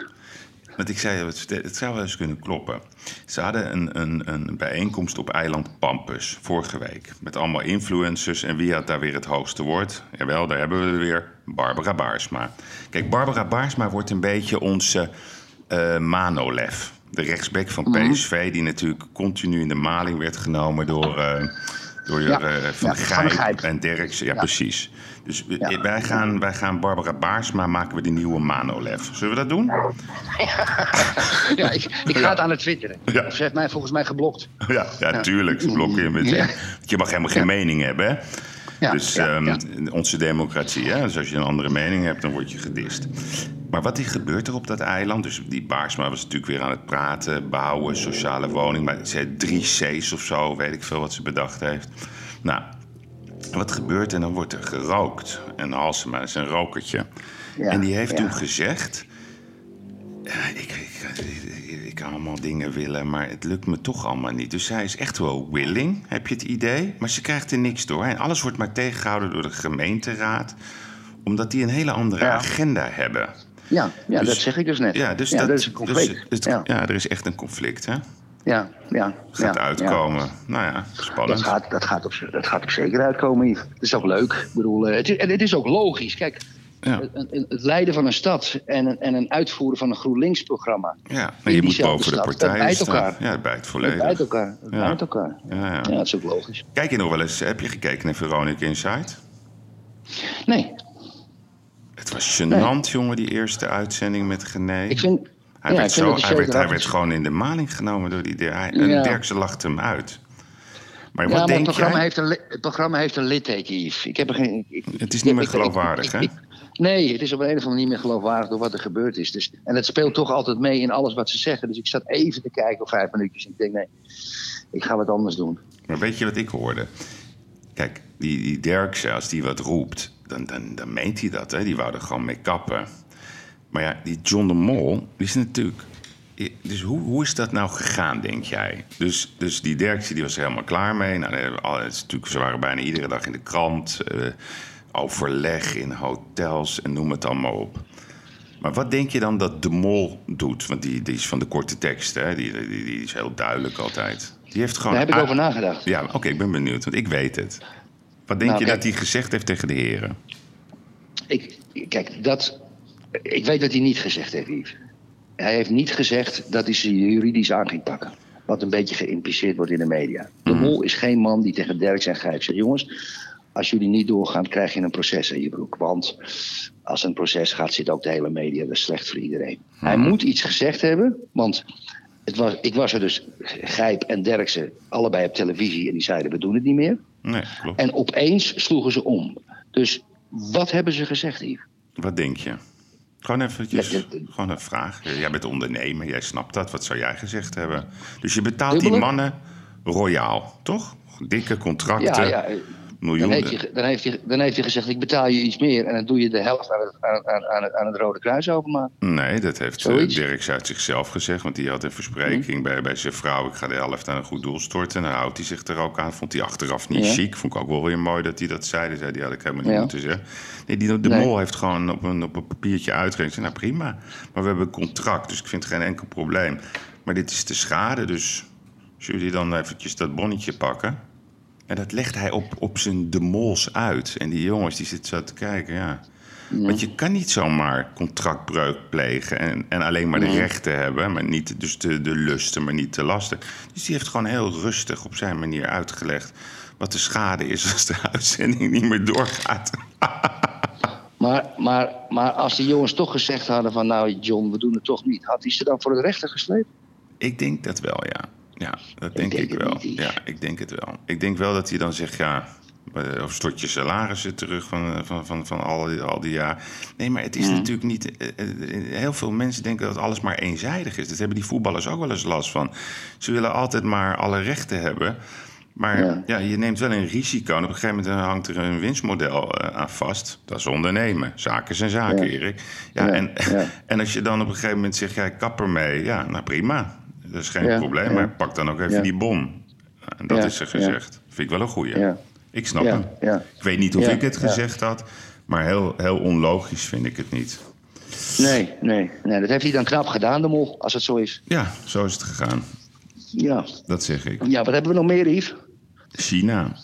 Want ik zei, het het zou wel eens kunnen kloppen. Ze hadden een, een, een bijeenkomst op eiland Pampus vorige week. Met allemaal influencers. En wie had daar weer het hoogste woord? Jawel, daar hebben we er weer. Barbara Baarsma. Kijk, Barbara Baarsma wordt een beetje onze eh Manolev. De rechtsback van Mhm. PSV, die natuurlijk continu in de maling werd genomen door, eh, door Ja. eh, Van Ja, Van en Derksen. Ja, Ja. precies. Dus wij, gaan, wij gaan Barbara Baarsma maken we de nieuwe Manolev. Zullen we dat doen? Ja, ik, ik ga het aan het twitteren. Ze heeft mij volgens mij geblokt. Ja, ja, tuurlijk. Ze blokken je meteen. Je mag helemaal geen mening hebben, hè? Ja, dus ja, ehm, onze democratie, hè? Dus als je een andere mening hebt, dan word je gedist. Maar wat gebeurt er op dat eiland? Dus die Baarsma was natuurlijk weer aan het praten, bouwen, sociale woning. Maar ze had drie C's of zo, weet ik veel wat ze bedacht heeft. Nou, wat gebeurt er? En dan wordt er gerookt. En Halsema is een rokertje. Ja, en die heeft ja. toen gezegd... Ja, ik, ik, ik, ik kan allemaal dingen willen, maar het lukt me toch allemaal niet. Dus zij is echt wel willing, heb je het idee? Maar ze krijgt er niks door. En alles wordt maar tegengehouden door de gemeenteraad, omdat die een hele andere Ja. agenda hebben. Ja, ja Dus- dat zeg ik dus net. Ja, dus ja, dat, dat is een conflict. Dus, het- ja. ja. er is echt een conflict, hè? Ja, ja, Gaat ja, uitkomen. Nou ja, spannend. Dat gaat, dat, gaat op, dat gaat op zeker uitkomen, Yves. Het is ook leuk. Ik bedoel, eh, het is, en het is ook logisch. Kijk, Ja, het, leiden van een stad en een, en een uitvoeren van een GroenLinks-programma. ja. En je moet boven de stad. Dat partijen bijt staan. elkaar. Ja, het bijt Het volledig. bijt elkaar. Het Ja. bijt elkaar. Ja, ja. Ja, dat is ook logisch. Kijk je nog wel eens, heb je gekeken naar Veronica Inside? Nee, was gênant, jongen, die eerste uitzending met Gené. ik vind... Hij, ja, werd, zo, hij, werd, hij werd gewoon in de maling genomen door die... Hij- En Ja. Dirkse lachte hem uit. Maar Ja, wat maar het programma, jij? heeft een, het programma heeft een litteken, Yves. Ik heb er geen... ik- Het is niet meer geloofwaardig, hè? Nee, het is op een of andere manier niet meer geloofwaardig door wat er gebeurd is. Dus, en het speelt toch altijd mee in alles wat ze zeggen. Dus ik zat even te kijken op vijf minuutjes. En ik denk, nee, ik ga wat anders doen. Maar weet je wat ik hoorde? Kijk, die, die Dirkse, als die wat roept, dan, dan, dan meent hij dat. Hè? Die wou er gewoon mee kappen. Maar ja, die John de Mol, die is natuurlijk... Dus hoe, hoe is dat nou gegaan, denk jij? Dus, dus die Dirkse die was er helemaal klaar mee. Nou, het is natuurlijk, ze waren bijna iedere dag in de krant. eh, overleg in hotels en noem het allemaal op. Maar wat denk je dan dat de mol doet? Want die, die is van de korte tekst, hè? Die, die, die is heel duidelijk altijd. Die heeft gewoon Daar heb ik over nagedacht. ja, oké, ik ben benieuwd, want ik weet het. Wat denk Nou, je kijk. dat hij gezegd heeft tegen de heren? Ik, kijk, dat, ik weet dat hij niet gezegd heeft, Yves. Hij heeft niet gezegd dat hij ze juridisch aan ging pakken. Wat een beetje geïmpliceerd wordt in de media. De Mhm. Mol is geen man die tegen Derks en Gijp zegt... jongens, als jullie niet doorgaan, krijg je een proces in je broek. Want als een proces gaat, zit ook de hele media. Dat is slecht voor iedereen. Hij Mhm. moet iets gezegd hebben, want... Het was, ik was er dus, Gijp en Derksen, allebei op televisie... en die zeiden, we doen het niet meer. Nee, klopt. En opeens sloegen ze om. Dus wat hebben ze gezegd, Yves? Wat denk je? Gewoon eventjes, Ja, gewoon een vraag. Jij bent ondernemer, jij snapt dat. Wat zou jij gezegd hebben? Dus je betaalt die mannen royaal, toch? Dikke contracten, Ja, ja. Dan heeft, hij, dan, heeft hij, dan heeft hij gezegd, ik betaal je iets meer... en dan doe je de helft aan het, aan, aan, aan het, aan het Rode Kruis overmaken. Nee, dat heeft uh, Zoiets. Dirk uit zichzelf gezegd. Want die had een verspreking Hm. bij, bij zijn vrouw. Ik ga de helft aan een goed doel storten. En dan houdt hij zich er ook aan. Vond hij achteraf niet Ja. chic. Vond ik ook wel weer mooi dat hij dat zei. Dat zei, die had ik helemaal niet Ja. moeten zeggen. Nee, die, de Nee. mol heeft gewoon op een, op een papiertje uitgerekend. Nou prima. Maar we hebben een contract. Dus ik vind het geen enkel probleem. Maar dit is de schade. Dus zullen jullie dan eventjes dat bonnetje pakken? En dat legt hij op, op zijn de mols uit. En die jongens die zitten zo te kijken, ja. Want je kan niet zomaar contractbreuk plegen en, en alleen maar de rechten hebben, maar niet dus de, de lusten, maar niet de lasten. Dus die heeft gewoon heel rustig op zijn manier uitgelegd wat de schade is als de uitzending niet meer doorgaat. Maar, maar, maar als die jongens toch gezegd hadden van... nou John, we doen het toch niet... had hij ze dan voor de rechter gesleept? Ik denk dat wel, ja. Ja, dat denk denk ik, wel. niet. Ja, ik denk het wel. Ik denk wel dat hij dan zegt, ja, eh, of stort je salarissen terug van, eh, van, van, van al, die, al die jaar. Nee, maar het is Mm. natuurlijk niet... eh, Heel veel mensen denken dat alles maar eenzijdig is. Dat hebben die voetballers ook wel eens last van. Ze willen altijd maar alle rechten hebben... Maar ja. Ja. je neemt wel een risico. En op een gegeven moment hangt er een winstmodel aan vast. Dat is ondernemen. Zaken zijn zaken, Ja. Erik. Ja, Ja, En, en als je dan op een gegeven moment zegt... Ja, ik kap ermee. Ja, nou prima. Dat is geen Ja, probleem. ja. Maar pak dan ook even Ja. die bon. En dat is er gezegd. Vind ik wel een goeie. Ik snap hem. Ik weet niet of ik het gezegd had. Maar heel, heel onlogisch vind ik het niet. Nee, nee, nee. Dat heeft hij dan knap gedaan, de mol, als het zo is. Ja, zo is het gegaan. Ja. Dat zeg ik. Ja, wat hebben we nog meer, Yves? China.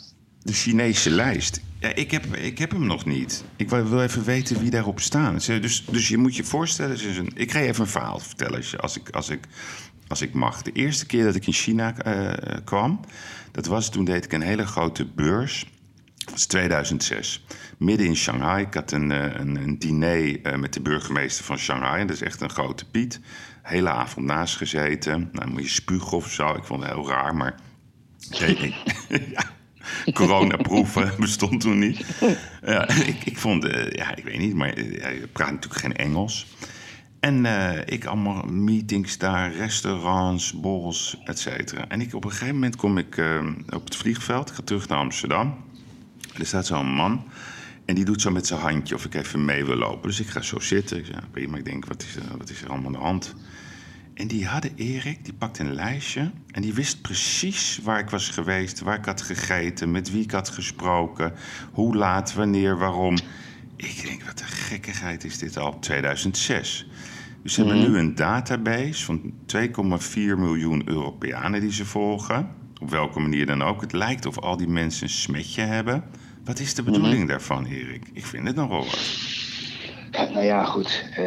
De Chinese lijst. Ja, ik heb, ik heb hem nog niet. Ik wil even weten wie daarop staan. Dus, dus je moet je voorstellen... een- ik ga je even een verhaal vertellen als, ik, als, ik, als ik mag. De eerste keer dat ik in China eh, kwam... dat was toen deed ik een hele grote beurs... Dat was 2006. Midden in Shanghai. Ik had een, eh, een, een diner eh, met de burgemeester van Shanghai. Dat is echt een grote Piet. Hele avond naast gezeten. Nou, moet je spugen of zo. Ik vond het heel raar, maar... Nee, ja, coronaproeven bestond toen niet. Ja, ik, ik vond, ja, ik weet niet, maar je praat natuurlijk geen Engels. En eh, ik allemaal meetings daar, restaurants, borrels, et cetera. En ik, op een gegeven moment kom ik eh, op het vliegveld, ik ga terug naar Amsterdam. Er staat zo'n man En die doet zo met zijn handje of ik even mee wil lopen. Dus ik ga zo zitten. Ik zeg, prima. Ik denk, wat is, er, wat is er allemaal aan de hand? En die hadden Erik, die pakte een lijstje. En die wist precies waar ik was geweest, waar ik had gegeten, met wie ik had gesproken, hoe laat, wanneer, waarom. Ik denk, wat een gekkigheid is dit al, 2006. Dus ze hebben nu een database van 2,4 miljoen Europeanen die ze volgen. Op welke manier dan ook. Het lijkt of al die mensen een smetje hebben. Wat is de bedoeling daarvan, Erik? Ik vind het nogal wat. Nou ja, goed. eh,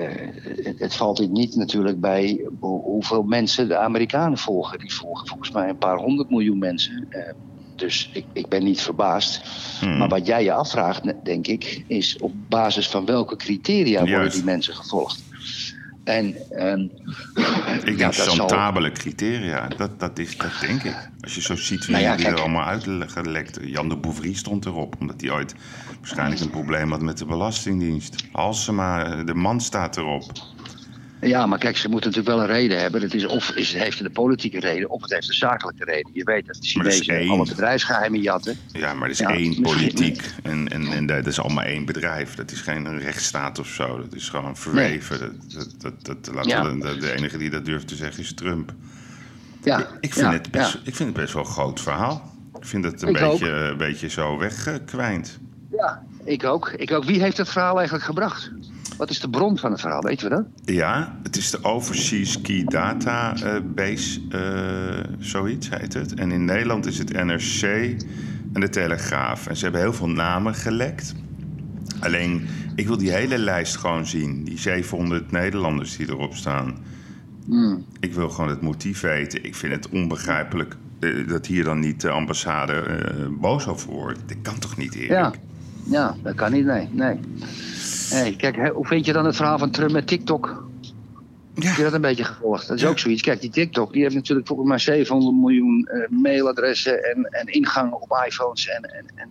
het, het valt niet natuurlijk bij hoe- hoeveel mensen de Amerikanen volgen. Die volgen volgens mij een paar honderd miljoen mensen. Eh, dus ik, ik ben niet verbaasd. Hmm. Maar wat jij je afvraagt, denk ik, is op basis van welke criteria worden die mensen gevolgd? En Ik denk zal- chantabele criteria. Dat, dat, is, dat denk ik. Als je zo ziet wie Nou ja, die kijk. er allemaal uitgelekt. Jan de Bouvry stond erop. Omdat hij ooit waarschijnlijk een probleem had met de Belastingdienst. Halsema, de man staat erop. Ja, maar kijk, ze moeten natuurlijk wel een reden hebben. Het is of is, heeft het een politieke reden, of het heeft een zakelijke reden. Je weet dat de dat Chinezen één. alle bedrijfsgeheimen jatten. Ja, maar er is Ja, één politiek. En, en, en dat is allemaal één bedrijf. Dat is geen rechtsstaat of zo. Dat is gewoon verweven. Dat, dat, dat, dat, laten Ja. we de, enige die dat durft te zeggen is Trump. Ja, Ik vind, ja, het, best, ik vind het best wel een groot verhaal. Ik vind het een Ik beetje, een beetje zo weggekwijnd. Ja, ik ook. ik ook. Wie heeft het verhaal eigenlijk gebracht? Wat is de bron van het verhaal? Weten we dat? Ja, het is de Overseas Key Database, eh zoiets heet het. En in Nederland is het NRC en de Telegraaf. En ze hebben heel veel namen gelekt. Alleen, ik wil die hele lijst gewoon zien. Die 700 Nederlanders die erop staan. Ik wil gewoon het motief weten. Ik vind het onbegrijpelijk eh, dat hier dan niet de ambassade eh, boos over wordt. Dat kan toch niet, Erik? Ja. Ja, dat kan niet, nee. nee. Hey, kijk, hoe vind je dan het verhaal van Trump met TikTok? Heb je dat een beetje gevolgd? Dat is ook zoiets. Kijk, die TikTok die heeft natuurlijk volgens mij 700 miljoen eh, mailadressen en, en ingangen op iPhones en, en, en,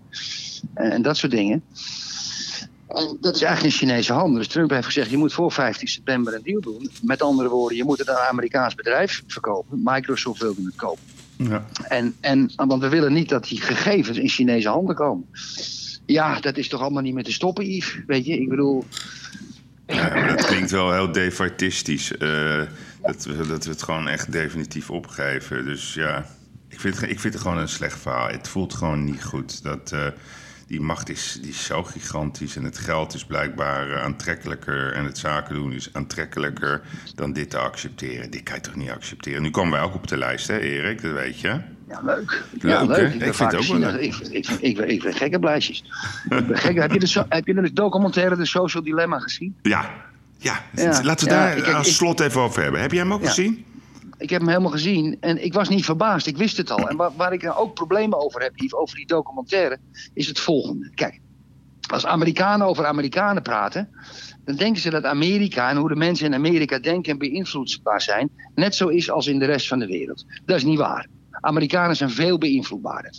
en, en dat soort dingen. En dat is eigenlijk in Chinese handen. Dus Trump heeft gezegd, je moet voor 15 september een deal doen. Met andere woorden, je moet het aan een Amerikaans bedrijf verkopen. Microsoft wilde het kopen. Ja. En, en, want we willen niet dat die gegevens in Chinese handen komen. Ja, dat is toch allemaal niet meer te stoppen, Yves? Weet je, ik bedoel... Dat klinkt wel heel defaitistisch. eh, dat, we, dat we het gewoon echt definitief opgeven. Dus ja, ik vind, ik vind het gewoon een slecht verhaal. Het voelt gewoon niet goed. Dat, eh, die macht is, die is zo gigantisch en het geld is blijkbaar eh, aantrekkelijker... en het zaken doen is aantrekkelijker dan dit te accepteren. Dit kan je toch niet accepteren? Nu komen wij ook op de lijst, hè Erik? Dat weet je. Ja, leuk. Ja, leuk. Ik vind het ook wel leuk. Ik, ik, ik, ik, ben gekke gek. Heb, je de, so- heb je de documentaire The Social Dilemma gezien? Ja, ja. Ja, laten we daar als slot even over hebben. Heb jij hem ook gezien? Ik heb hem helemaal gezien en ik was niet verbaasd. Ik wist het al. En waar, waar ik nou ook problemen over heb, Yves, over die documentaire, is het volgende. Kijk, als Amerikanen over Amerikanen praten, dan denken ze dat Amerika en hoe de mensen in Amerika denken en beïnvloedbaar zijn, net zo is als in de rest van de wereld. Dat is niet waar. Amerikanen zijn veel beïnvloedbaarder.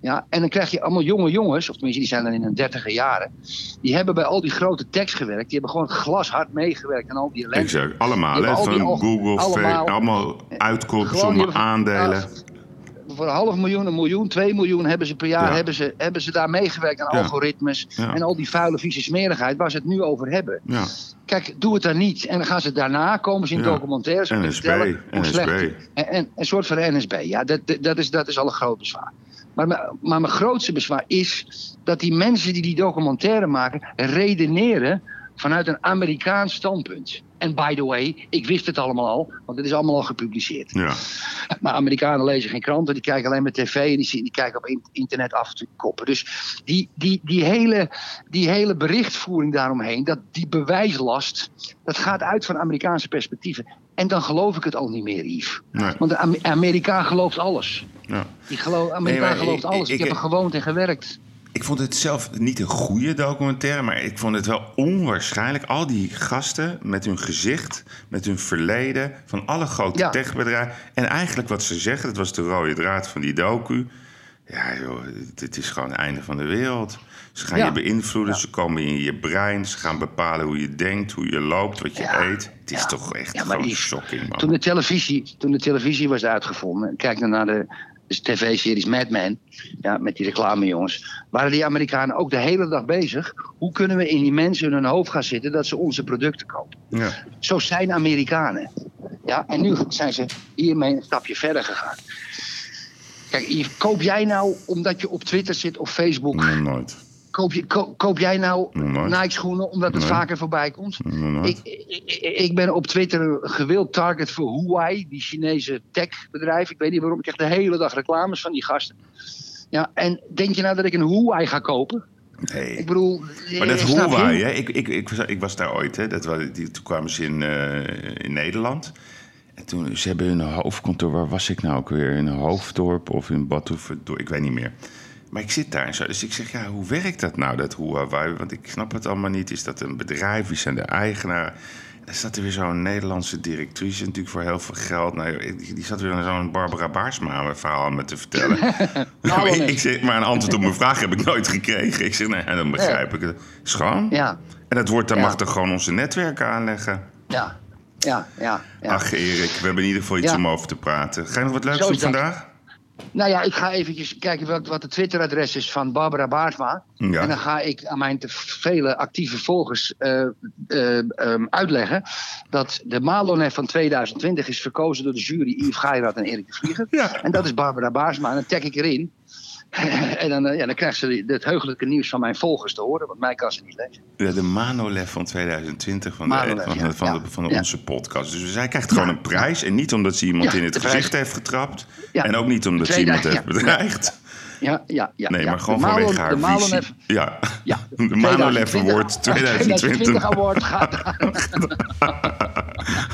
Ja, en dan krijg je allemaal jonge jongens, of tenminste die zijn dan in hun dertiger jaren, die hebben bij al die grote techs gewerkt. Die hebben gewoon glashard meegewerkt aan al die ellende. Exact, allemaal. Hè? al Van Google, allemaal- allemaal uitkoop, hebben- aandelen. Voor een half miljoen, een miljoen, twee miljoen hebben ze per jaar Ja. hebben ze, hebben ze daar meegewerkt aan Ja. algoritmes. Ja. En al die vuile, vieze smerigheid waar ze het nu over hebben. Kijk, doe het dan niet. En dan gaan ze daarna komen ze in documentaires NSB, vertellen hoe NSB. slecht. En, en een soort van NSB. Ja, dat, dat- is, dat is al een groot bezwaar. Maar, maar mijn grootste bezwaar is dat die mensen die die documentaire maken redeneren vanuit een Amerikaans standpunt. En by the way, ik wist het allemaal al, want het is allemaal al gepubliceerd. Ja. Maar Amerikanen lezen geen kranten, die kijken alleen maar tv en die, zien- die kijken op in- internet af toe koppen. Dus die, die, die, hele, die hele berichtvoering daaromheen, dat, die bewijslast, dat gaat uit van Amerikaanse perspectieven. En dan geloof ik het al niet meer, Yves. Nee. Want de Am- Amerikaan gelooft alles. Ja. Die geloof, Amerikaan maar gelooft ik- alles. Ik, ik- heb er gewoond en gewerkt. Ik vond het zelf niet een goede documentaire, maar ik vond het wel onwaarschijnlijk. Al die gasten met hun gezicht, met hun verleden, van alle grote Ja. techbedrijven. En eigenlijk wat ze zeggen, dat was de rode draad van die docu. Ja, joh, dit is gewoon het einde van de wereld. Ze gaan Ja. je beïnvloeden, Ja. ze komen in je brein, ze gaan bepalen hoe je denkt, hoe je loopt, wat je Ja. eet. Het is toch echt gewoon shocking, man. Toen de, televisie, toen de televisie was uitgevonden, kijk dan naar de, dus tv-series Mad Men, ja, met die reclamejongens, waren die Amerikanen ook de hele dag bezig. Hoe kunnen we in die mensen in hun hoofd gaan zitten dat ze onze producten kopen? Ja. Zo zijn Amerikanen. Ja, en nu zijn ze hiermee een stapje verder gegaan. Kijk, koop jij nou, omdat je op Twitter zit of Facebook, Nog nooit. Koop, je, ko- koop jij nou Nog nooit. Nike schoenen omdat het Nee. vaker voorbij komt? Ik, ik, ik ben op Twitter een gewild target voor Huawei, die Chinese techbedrijf. Ik weet niet waarom, ik krijg de hele dag reclames van die gasten. Ja, en denk je nou dat ik een Huawei ga kopen? Nee. Ik bedoel... Maar dat eh? Huawei, hè? Ik, ik, ik, was, ik was daar ooit, hè? Dat, wa- die, toen kwamen ze in, eh, in Nederland. En toen, ze hebben hun hoofdkantoor, waar was ik nou ook weer? In Hoofddorp of in Badhoevedorp, ik weet niet meer. Maar ik zit daar en zo, dus ik zeg, ja, hoe werkt dat nou, dat Huawei? Want ik snap het allemaal niet. Is dat een bedrijf? Wie zijn de eigenaren? En dan staat er weer zo'n Nederlandse directrice natuurlijk voor heel veel geld. Nou, die, zat weer zo'n Barbara Baarsma verhaal aan me te vertellen. Maar, ik, ik zeg, maar een antwoord op mijn vraag heb ik nooit gekregen. Ik zeg, nee, dan begrijp ik het. Schoon. Ja, En dat wordt, dan Ja. mag toch gewoon onze netwerken aanleggen. ja, ja, ja. ja. Ach, Erik, we hebben in ieder geval iets Ja. om over te praten. Ga je nog wat leuks doen vandaag? Nou ja, ik ga eventjes kijken wat, wat het Twitteradres is van Barbara Baarsma. Ja. En dan ga ik aan mijn te vele actieve volgers eh, eh, ehm, uitleggen... dat de Malonef van 2020 is verkozen door de jury Yves Geirat en Erik de Vlieger. Ja. En dat is Barbara Baarsma. En dan tag ik erin. en dan, eh, ja, dan krijgt ze het heugelijke nieuws van mijn volgers te horen. Want mij kan ze niet lezen. Ja, de Manolev van 2020 van, de, van, ja. van, de, Ja. van de Ja. onze podcast. Dus zij krijgt gewoon een prijs. En niet omdat ze iemand in het gezicht heeft getrapt. En ook niet omdat ze 2000, iemand heeft bedreigd. Ja, ja, ja. Nee, maar gewoon De vanwege Malon- haar de. Malonef- Ja, Ja, de Manolev Award 2020. 2020 Award gaat.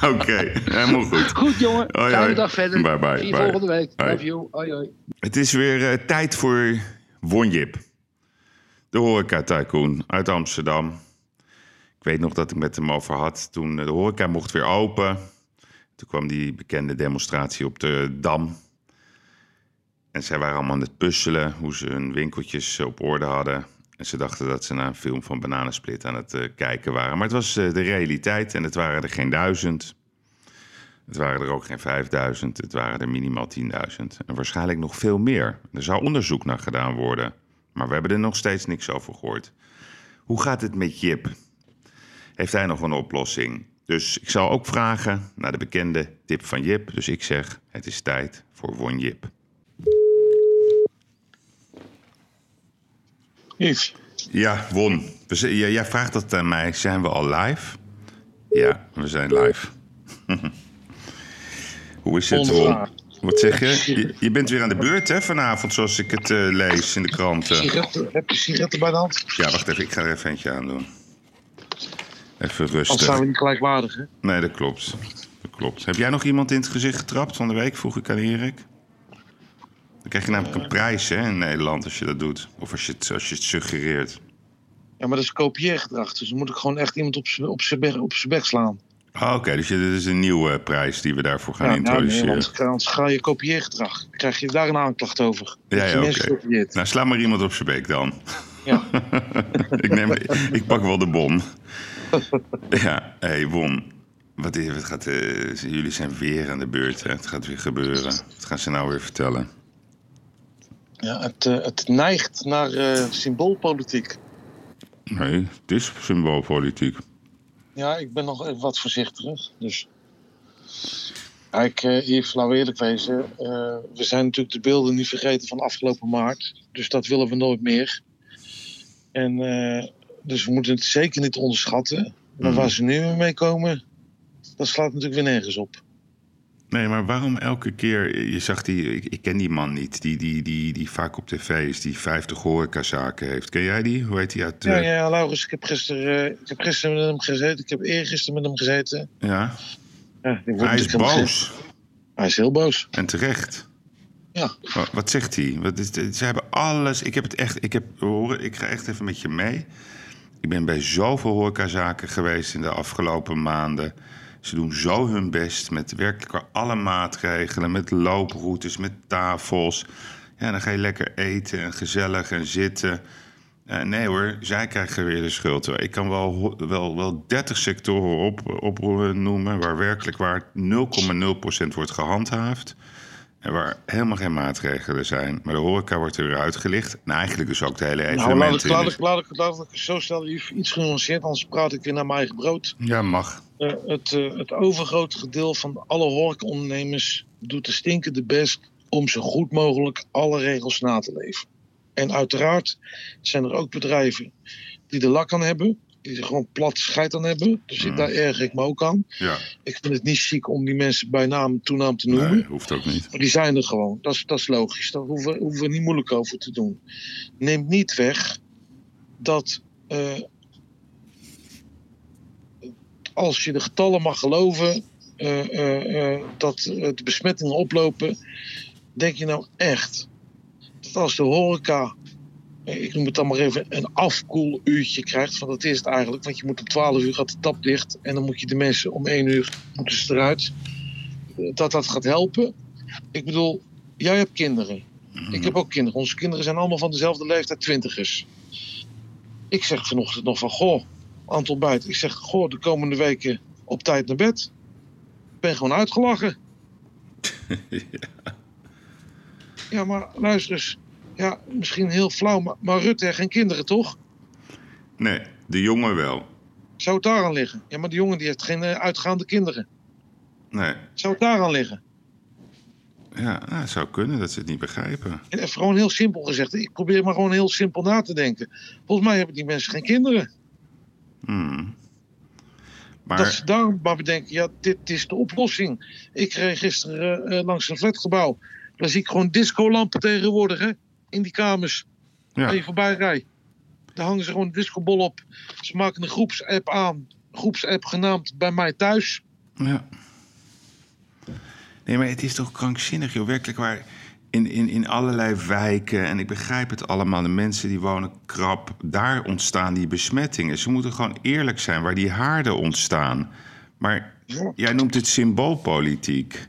Oké, helemaal goed. Goed, jongen. Hoi, Fijne dag verder. Bye, bye, Zie je bye. volgende week. Hoi. Love you. Hoi, hoi. Het is weer eh, tijd voor Wonjip. De horeca-tycoon uit Amsterdam. Ik weet nog dat ik met hem over had toen eh, de horeca mocht weer open. Toen kwam die bekende demonstratie op de Dam. En zij waren allemaal aan het puzzelen hoe ze hun winkeltjes op orde hadden. En ze dachten dat ze naar een film van Bananensplit aan het eh, kijken waren. Maar het was eh, de realiteit en het waren er geen duizend. Het waren er ook geen 5000, het waren er minimaal 10.000. En waarschijnlijk nog veel meer. Er zou onderzoek naar gedaan worden. Maar we hebben er nog steeds niks over gehoord. Hoe gaat het met Jip? Heeft hij nog een oplossing? Dus ik zal ook vragen naar de bekende tip van Jip. Dus ik zeg, het is tijd voor Won Jip. Ja, Won. We jij vraagt dat aan mij. Zijn we al live? Ja, we zijn live. Hoe is het, Won? Wat zeg je? je? Je bent weer aan de beurt hè, vanavond, zoals ik het eh, lees in de kranten. sigaretten, heb je sigaretten bij de hand? Ja, wacht even. Ik ga er even eentje aan doen. Even Anders zijn rustig. we niet gelijkwaardig, hè? Nee, dat klopt. Dat klopt. Heb jij nog iemand in het gezicht getrapt van de week? Vroeg ik aan Erik. Dan krijg je namelijk een prijs hè, in Nederland als je dat doet. Of als je het, als je het suggereert. Ja, maar dat is kopieergedrag. Dus dan moet ik gewoon echt iemand op zijn op zijn bek, op zijn bek slaan. Ah, Oké, dus je- dit is een nieuwe prijs die we daarvoor gaan Ja, nou, nee, introduceren. want anders ga je kopieergedrag. Krijg je daar een aanklacht over. Ja, ja, oké. Nou, sla maar iemand op zijn bek dan. Ja. ik, neem, ik pak wel de bon. Ja, hé, hey, Won. Wat, is, wat gaat, eh, jullie zijn weer aan de beurt, hè? Het gaat weer gebeuren. Wat gaan ze nou weer vertellen? Ja, het, eh, het neigt naar eh, symboolpolitiek. Nee, het is symboolpolitiek. Ja, ik ben nog even wat voorzichtiger. Dus. Kijk, eh Yves, laten we eerlijk wezen. eh, we zijn natuurlijk de beelden niet vergeten van afgelopen maart. Dus dat willen we nooit meer. En dus we moeten het zeker niet onderschatten. Maar Mhm. waar ze nu mee komen, dat slaat natuurlijk weer nergens op. Nee, maar waarom elke keer... Je zag die... Ik, ik ken die man niet, die, die, die, die vaak op tv is, die 50 horecazaken heeft. Ken jij die? Hoe heet die uit... Ja, ja, Laurens, ik heb gisteren, eh, ik heb gisteren met hem gezeten. Ik heb eergisteren met hem gezeten. ja? Ja, ik Hij is boos. Hij is heel boos. En terecht. Ja. Wat, wat zegt hij? Wat is, ze hebben alles. Ik heb het echt. Ik, heb, horen, ik ga echt even met je mee. Ik ben bij zoveel horecazaken geweest in de afgelopen maanden. Ze doen zo hun best met werkelijk alle maatregelen. Met looproutes, met tafels. Ja, dan ga je lekker eten en gezellig en zitten. Eh, nee hoor, zij krijgen weer de schuld. Ik kan wel, wel, wel 30 sectoren op noemen waar werkelijk waar 0,0% wordt gehandhaafd. En waar helemaal geen maatregelen zijn. Maar de horeca wordt er weer uitgelicht. En eigenlijk dus ook de hele Nou, laat ik, laat, ik, laat, ik, laat ik zo Yves, iets genuanceerd, anders praat ik weer naar mijn eigen brood. Ja, mag. Eh, het, eh, het overgrote gedeelte van alle horecaondernemers doet de stinkende best om zo goed mogelijk alle regels na te leven. En uiteraard zijn er ook bedrijven die de lak aan hebben, die er gewoon plat scheid aan hebben. Dus Mm. daar erger ik me ook aan. Ja, Ik vind het niet chic om die mensen bij naam en toenaam te noemen. nee, hoeft ook niet. Maar die zijn er gewoon. Dat is, dat is logisch. Daar hoeven, we- hoeven we niet moeilijk over te doen. Neemt niet weg dat eh, als je de getallen mag geloven, eh, eh, dat de besmettingen oplopen. Denk je nou echt dat als de horeca, ik noem het dan maar even, een afkoeluurtje krijgt, want dat is het eigenlijk, want je moet om 12 uur gaat de tap dicht en dan moet je de mensen om 1 uur moeten ze eruit, eh, dat dat gaat helpen. Ik bedoel, jij hebt kinderen. Ik heb ook kinderen. Onze kinderen zijn allemaal van dezelfde leeftijd, twintigers. Ik zeg vanochtend nog van, goh, Anton Buit. Ik zeg, goh, de komende weken op tijd naar bed. Ik ben gewoon uitgelachen. ja. maar luister eens. Ja, misschien heel flauw, maar, maar Rutte heeft geen kinderen, toch? Nee, de jongen wel. Zou het daaraan liggen? Ja, maar de jongen die heeft geen eh, uitgaande kinderen. Nee. Zou het daaraan liggen? Ja, nou, het zou kunnen dat ze het niet begrijpen. En even gewoon heel simpel gezegd. Ik probeer maar gewoon heel simpel na te denken. Volgens mij hebben die mensen geen kinderen. Hmm. Dat ze daarom maar bedenken, ja, dit is de oplossing. Ik reed gisteren eh, eh, langs een flatgebouw. Daar zie ik gewoon discolampen tegenwoordig, hè. In die kamers. ja, je voorbij rijdt. Daar hangen ze gewoon een discobol op. Ze maken een groepsapp aan. Groepsapp genaamd Bij mij thuis. Ja. Nee, maar het is toch krankzinnig, joh. Werkelijk waar. In, in, in allerlei wijken, en ik begrijp het allemaal, de mensen die wonen krap, daar ontstaan die besmettingen. Ze moeten gewoon eerlijk zijn waar die haarden ontstaan. Maar Ja. jij noemt het symboolpolitiek.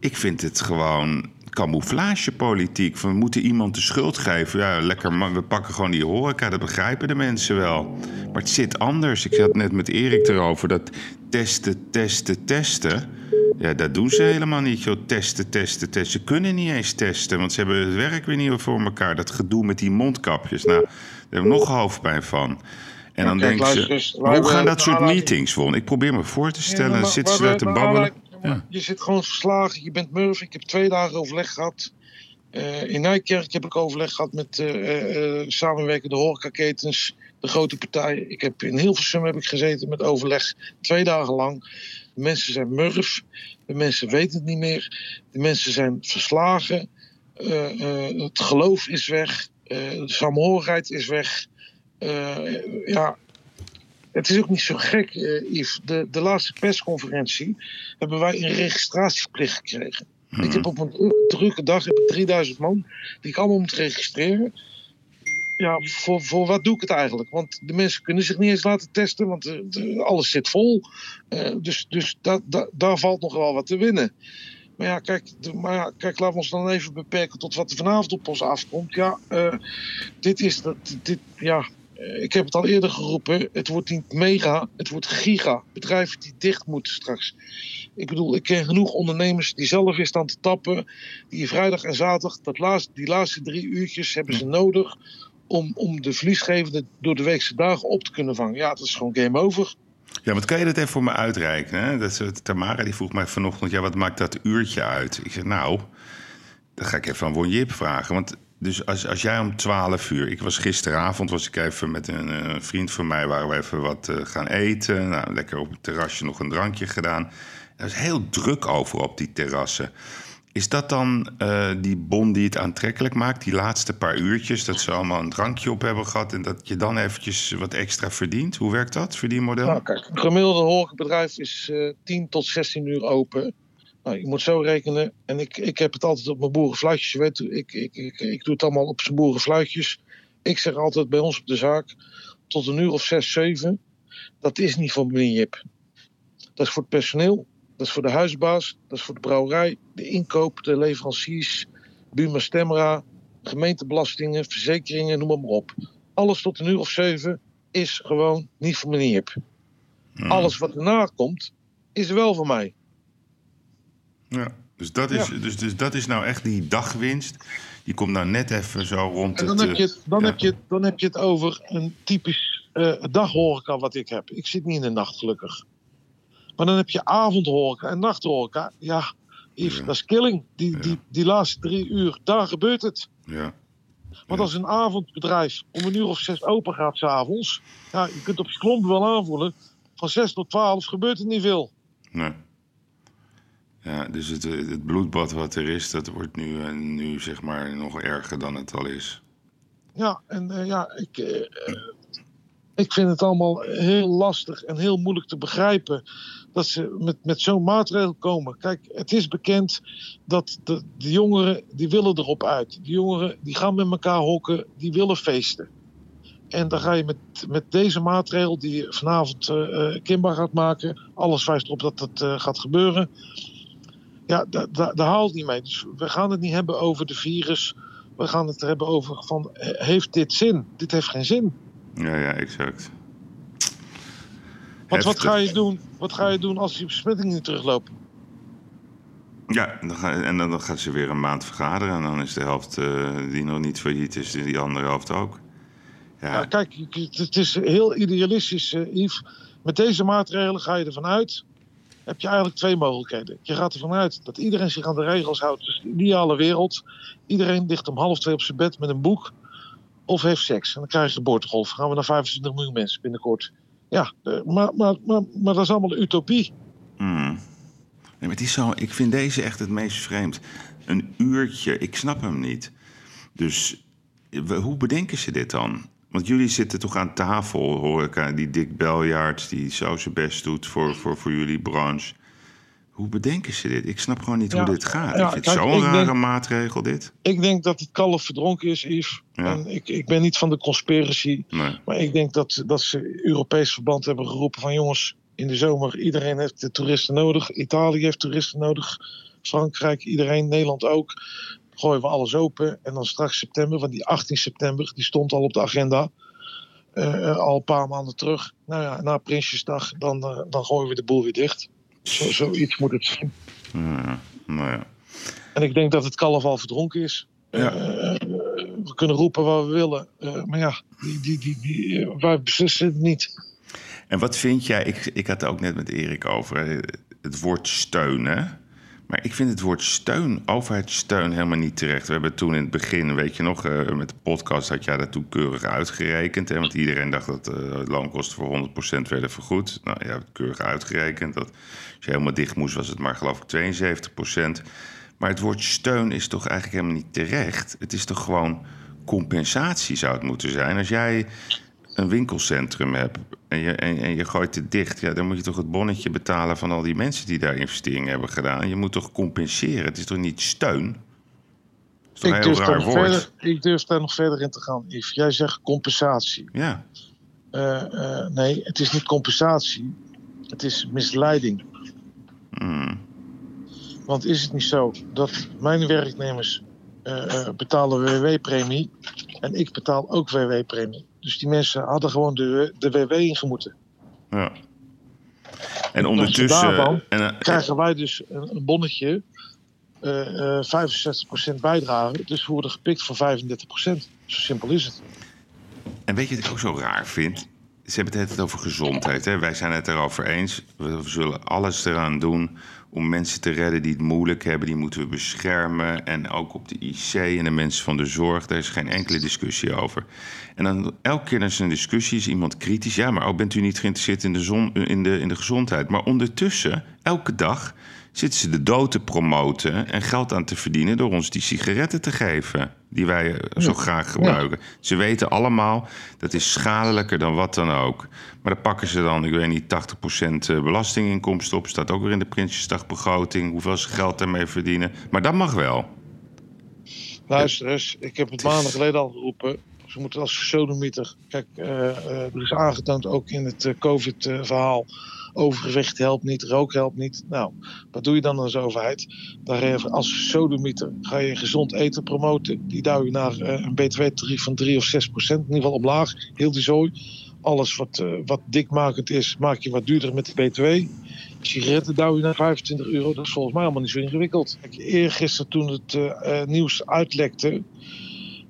Ik vind het gewoon camouflagepolitiek. Van, we moeten iemand de schuld geven. Ja, lekker, man, we pakken gewoon die horeca, dat begrijpen de mensen wel. Maar het zit anders. Ik had net met Erik erover dat testen, testen, testen. Ja, dat doen ze helemaal niet, joh. Testen, testen, testen. Ze kunnen niet eens testen, want ze hebben het werk weer niet voor elkaar. Dat gedoe met die mondkapjes. Nou, daar hebben we nog hoofdpijn van. En dan denken ze, hoe gaan hebben dat soort meetings voor? Ik probeer me voor te stellen, maar- zitten ze daar te babbelen. Je zit gewoon verslagen. Je bent murf. Ik heb twee dagen overleg gehad. Eh, in Nijkerk heb ik overleg gehad met eh, eh, samenwerkende horecaketens, de grote partijen. Ik heb in Hilversum heb ik gezeten met overleg twee dagen lang. De mensen zijn murf. De mensen weten het niet meer. De mensen zijn verslagen. Het geloof is weg. De saamhorigheid is weg. Ja, het is ook niet zo gek, eh, Yves. De, de laatste persconferentie hebben wij een registratieplicht gekregen. Ik heb op een dru- drukke dag heb ik 3000 man die ik allemaal moet registreren. Ja, voor, voor wat doe ik het eigenlijk? Want de mensen kunnen zich niet eens laten testen, want eh, de- alles zit vol. Eh, dus dus dat, daar valt nog wel wat te winnen. Maar ja, kijk, maar ja, kijk, laten we ons dan even beperken tot wat er vanavond op ons afkomt. Ja, dit is dat. Dit, ja, ik heb het al eerder geroepen. Het wordt niet mega, het wordt giga. Bedrijven die dicht moeten straks. Ik bedoel, ik ken genoeg ondernemers die zelf weer staan te tappen. Die vrijdag en zaterdag, dat laatste, die laatste drie uurtjes, hebben ze nodig. Om, om de verliesgevende door de weekse dagen op te kunnen vangen. Ja, dat is gewoon game over. Ja, wat kan je dat even voor me uitreiken? Hè? Dat Tamara die vroeg mij vanochtend, ja, wat maakt dat uurtje uit? Ik zeg, nou, dan ga ik even aan Won Jip vragen. Want dus als, als jij om 12 uur... Ik was gisteravond, was ik even met een eh, vriend van mij... waren we even wat eh, gaan eten. Nou, lekker op het terrasje nog een drankje gedaan. Er was heel druk over op die terrassen. Is dat dan eh, die bon die het aantrekkelijk maakt? Die laatste paar uurtjes, dat ze allemaal een drankje op hebben gehad... en dat je dan eventjes wat extra verdient? Hoe werkt dat, verdienmodel? Nou, kijk, een gemiddelde horecabedrijf is eh 10 tot 16 uur open. Nou, je moet zo rekenen. En ik, ik heb het altijd op mijn boerenfluitjes. Je weet, ik, ik, ik, ik doe het allemaal op zijn boerenfluitjes. Ik zeg altijd bij ons op de zaak, tot een uur of 6, 7, dat is niet voor meneer Jip. Dat is voor het personeel, dat is voor de huisbaas, dat is voor de brouwerij, de inkoop, de leveranciers, Buma Stemra, gemeentebelastingen, verzekeringen, noem maar, maar op. Alles tot een uur of 7 is gewoon niet voor meneer Jip. Hmm. Alles wat erna komt, is wel voor mij. Ja. Dus dat, is, Ja. dus, dus dat is nou echt die dagwinst. Die komt nou net even zo rond En dan, het... heb je het, dan, ja. heb je, dan heb je het over een typisch eh daghoreca wat ik heb. Ik zit niet in de nacht gelukkig. Maar dan heb je avondhoreca en nachthoreca. Ja, Yves, Ja. dat is killing. Die, die, die laatste drie uur, daar gebeurt het. Ja. Want als een avondbedrijf om een uur of zes open gaat s'avonds... Ja, je kunt op je klomp wel aanvoelen... van zes tot twaalf gebeurt er niet veel. Nee. Ja, dus het, het bloedbad wat er is, dat wordt nu, eh, nu zeg maar nog erger dan het al is. Ja, en eh, ja, ik, eh, ik vind het allemaal heel lastig en heel moeilijk te begrijpen dat ze met, met zo'n maatregel komen. Kijk, het is bekend dat de, de jongeren, die willen erop uit. De jongeren, die gaan met elkaar hokken, die willen feesten. En dan ga je met, met deze maatregel die je vanavond eh, kenbaar gaat maken, alles wijst erop dat dat gaat gebeuren. Ja, da- da- daar haalt niet mee. Dus we gaan het niet hebben over de virus. We gaan het hebben over van, heeft dit zin? Dit heeft geen zin. Ja, ja, exact. Want wat ga je doen, wat ga je doen als die besmettingen niet teruglopen? Ja, en dan, ga, en dan gaan ze weer een maand vergaderen. En dan is de helft eh, die nog niet failliet is, die andere helft ook. Ja. Kijk, het is heel idealistisch, eh, Yves. Met deze maatregelen ga je ervan uit. Heb je eigenlijk twee mogelijkheden. Je gaat ervan uit dat iedereen zich aan de regels houdt. Dus de ideale wereld. Iedereen ligt om half twee op zijn bed met een boek. Of heeft seks. En dan krijg je geboortegolf. Dan gaan we naar 25 miljoen mensen binnenkort. Ja, maar, maar, maar, maar dat is allemaal utopie. Mm. Nee, maar het is ik vind deze echt het meest vreemd. Een uurtje, ik snap hem niet. Dus hoe bedenken ze dit dan? Want jullie zitten toch aan tafel, hoor ik, aan die Dick Beljaard... die zo zijn best doet voor, voor, voor jullie branche. Hoe bedenken ze dit? Ik snap gewoon niet Ja, hoe dit gaat. ja, ik vind zo'n rare denk- maatregel, dit. Ik denk dat het kalf verdronken is, Yves. Ja. En ik, ik ben niet van de conspiracy. Nee. Maar ik denk dat, dat ze Europees verband hebben geroepen van jongens, in de zomer iedereen heeft de toeristen nodig. Italië heeft toeristen nodig. Frankrijk, iedereen, Nederland ook. Gooien we alles open. En dan straks september, want die 18 september, die stond al op de agenda. eh, eh, al een paar maanden terug. Nou ja, na Prinsjesdag, dan, eh, dan gooien we de boel weer dicht. Zo, zoiets moet het zijn. Ja, nou ja. En ik denk dat het kalf al verdronken is. Ja. We kunnen roepen wat we willen. maar ja, die, die, die, die, wij beslissen het niet. En wat vind jij, ik, ik had het ook net met Erik over, het woord steun, hè? Maar ik vind het woord steun, overheidssteun, helemaal niet terecht. We hebben toen in het begin, weet je nog, eh, met de podcast had jij dat toen keurig uitgerekend. Hè? Want iedereen dacht dat eh loonkosten voor 100% werden vergoed. Nou, het keurig uitgerekend. Dat, als je helemaal dicht moest, was het maar geloof ik 72%. Maar het woord steun is toch eigenlijk helemaal niet terecht. Het is toch gewoon compensatie zou het moeten zijn. Als jij een winkelcentrum hebt en je, en, en je gooit het dicht, ja, dan moet je toch het bonnetje betalen van al die mensen die daar investeringen hebben gedaan. Je moet toch compenseren. Het is toch niet steun? Is toch Ik durf, daar nog verder, ik durf daar nog verder in te gaan, Yves. Jij zegt compensatie. Ja, Eh, eh, nee, het is niet compensatie. Het is misleiding. Hmm. Want is het niet zo dat mijn werknemers eh, betalen WW-premie en ik betaal ook WW-premie. Dus die mensen hadden gewoon de, de WW ingemoeten. ja. En ondertussen... En, eh, Krijgen wij dus een, een bonnetje, eh, eh 65% bijdrage. Dus we worden gepikt voor 35%. Zo simpel is het. En weet je wat ik ook zo raar vind? Ze hebben het over gezondheid. Hè? Wij zijn het erover eens. We zullen alles eraan doen om mensen te redden die het moeilijk hebben. Die moeten we beschermen. En ook op de IC en de mensen van de zorg. Daar is geen enkele discussie over. En dan elke keer als er een discussie is iemand kritisch. Ja, maar ook bent u niet geïnteresseerd in de, zon, in de, in de gezondheid. Maar ondertussen, elke dag, zitten ze de dood te promoten en geld aan te verdienen door ons die sigaretten te geven. Die wij eh, zo graag gebruiken. Ze weten allemaal dat is schadelijker dan wat dan ook. Maar dan pakken ze dan, ik weet niet, 80% belastinginkomsten op. Staat ook weer in de Prinsjesdagbegroting. Hoeveel ze geld daarmee verdienen. Maar dat mag wel. Luister eens, ik heb het maanden geleden al geroepen. Ze moeten als sodemieter. Kijk, eh, eh, er is aangetoond ook in het eh, COVID-verhaal. Overgewicht helpt niet, rook helpt niet. Nou, wat doe je dan als overheid? Daar ga je als sodemieter ga je gezond eten promoten. Die duw je naar eh, een btw-tarief van 3 of 6 procent. In ieder geval omlaag. Heel die zooi. Alles wat, eh, wat dikmakend is, maak je wat duurder met de btw. Sigaretten duw je naar 25 euro. Dat is volgens mij allemaal niet zo ingewikkeld. Eergisteren toen het eh, eh, nieuws uitlekte...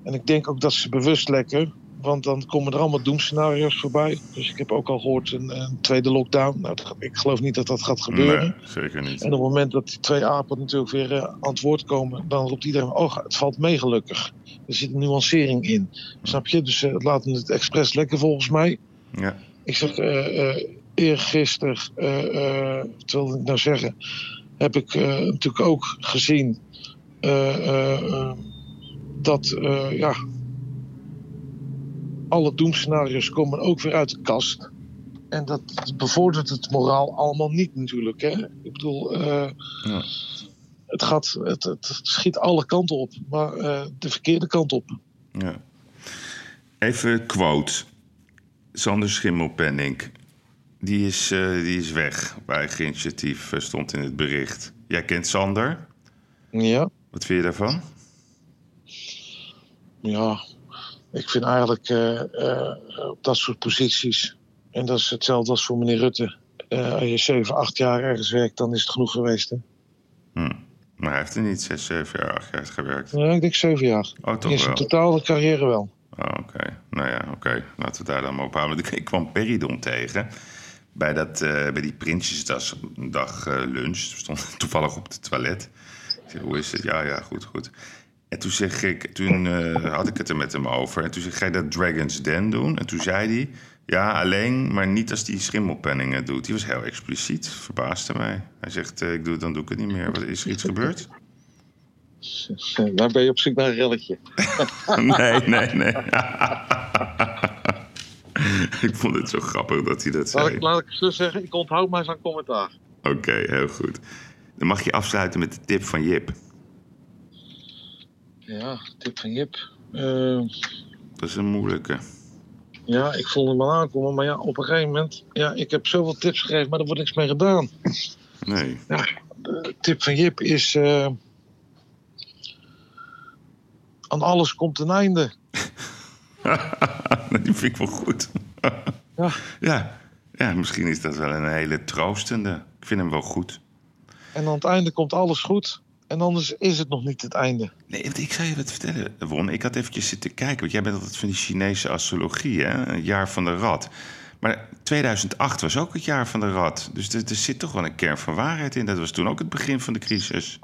En ik denk ook dat ze bewust lekken. Want dan komen er allemaal doemscenario's voorbij. Dus ik heb ook al gehoord een, een tweede lockdown. Nou, ik geloof niet dat dat gaat gebeuren. Nee, zeker niet. En op het moment dat die twee apen natuurlijk weer eh, aan het woord komen... dan roept iedereen, oh, het valt mee gelukkig. Er zit een nuancering in. Snap je? Dus eh, laten we het expres lekken volgens mij. Ja. Ik zeg, eh eergisteren, wat wilde ik nou zeggen... heb ik natuurlijk ook gezien... dat, ja... alle doemscenario's komen ook weer uit de kast. En dat bevordert het moraal allemaal niet natuurlijk. Hè? Ik bedoel, eh, Ja. het, gaat, het, het schiet alle kanten op, maar eh, de verkeerde kant op. Ja. Even quote. Sander Schimmelpenning. Die is, eh, die is weg. Op eigen initiatief stond in het bericht. Jij kent Sander. Ja, Wat vind je daarvan? ja. Ik vind eigenlijk eh, eh, op dat soort posities, en dat is hetzelfde als voor meneer Rutte. eh, als je 7, 8 jaar ergens werkt, dan is het genoeg geweest. Hè? Hm. Maar hij heeft er niet zes, zeven jaar, acht jaar gewerkt. Ja, ik denk 7 jaar. Oh, In toch zijn wel? totale carrière wel. Oh, oké. Nou ja, oké. Laten we daar dan maar op houden. Ik kwam Peridon tegen bij, dat, eh, bij die Prinsjesdag eh, lunch. We stonden toevallig op het toilet. Ik zeg, hoe is het? Ja, ja, goed, goed. En toen, zeg ik, toen eh, had ik het er met hem over. En toen zeg ik, ga je dat Dragon's Den doen? En toen zei hij, ja, alleen, maar niet als die schimmelpenningen doet. Die was heel expliciet, verbaasde mij. Hij zegt, eh, ik doe, dan doe ik het niet meer. Wat, is er iets gebeurd? Daar ben je op zoek naar een relletje. Nee, nee, nee. ik vond het zo grappig dat hij dat Laat zei. ik, laat ik zo zeggen, ik onthoud mij van commentaar. Oké, heel goed. Dan mag je afsluiten met de tip van Jip. Ja, tip van Jip. Eh, Dat is een moeilijke. ja, ik voelde hem wel aankomen, maar ja, op een gegeven moment... Ja, ik heb zoveel tips gegeven, maar er wordt niks mee gedaan. Nee. Ja, de tip van Jip is... eh, aan alles komt een einde. Die vind ik wel goed. Ja. ja. Ja, misschien is dat wel een hele troostende. Ik vind hem wel goed. En aan het einde komt alles goed. En anders is het nog niet het einde. Nee, ik zou je wat vertellen, Won. Ik had eventjes zitten kijken. Want jij bent altijd van die Chinese astrologie, hè? Het jaar van de rat. Maar 2008 was ook het jaar van de rat. Dus er, er zit toch wel een kern van waarheid in. Dat was toen ook het begin van de crisis.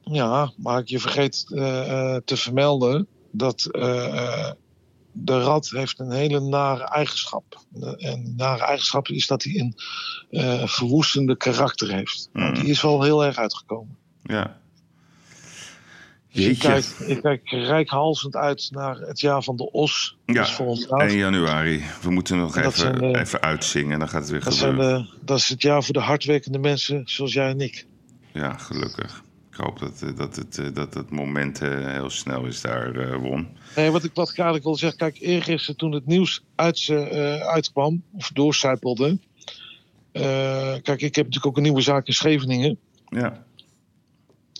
Ja, maar je vergeet eh, eh, te vermelden dat eh, de rat heeft een hele nare eigenschap. En die nare eigenschap is dat hij een verwoestende karakter heeft. Nou, Mm. die is wel heel erg uitgekomen. Ja. Dus ik kijk, ik kijk rijkhalsend uit naar het jaar van de os. Ja, Dat is volgend 1 jaar. januari. We moeten nog even, zijn de- even uitzingen. Dan gaat het weer Dat, zijn gebeuren. de, dat is het jaar voor de hardwerkende mensen zoals jij en ik. Ja, gelukkig. Ik hoop dat, eh, dat, het, eh, dat het moment eh, heel snel is daar, eh, Won. Nee, wat, ik, wat ik eigenlijk wil zeggen, kijk, eergisteren toen het nieuws uit, eh, uitkwam, of doorcijpelde. eh, kijk, ik heb natuurlijk ook een nieuwe zaak in Scheveningen. Ja.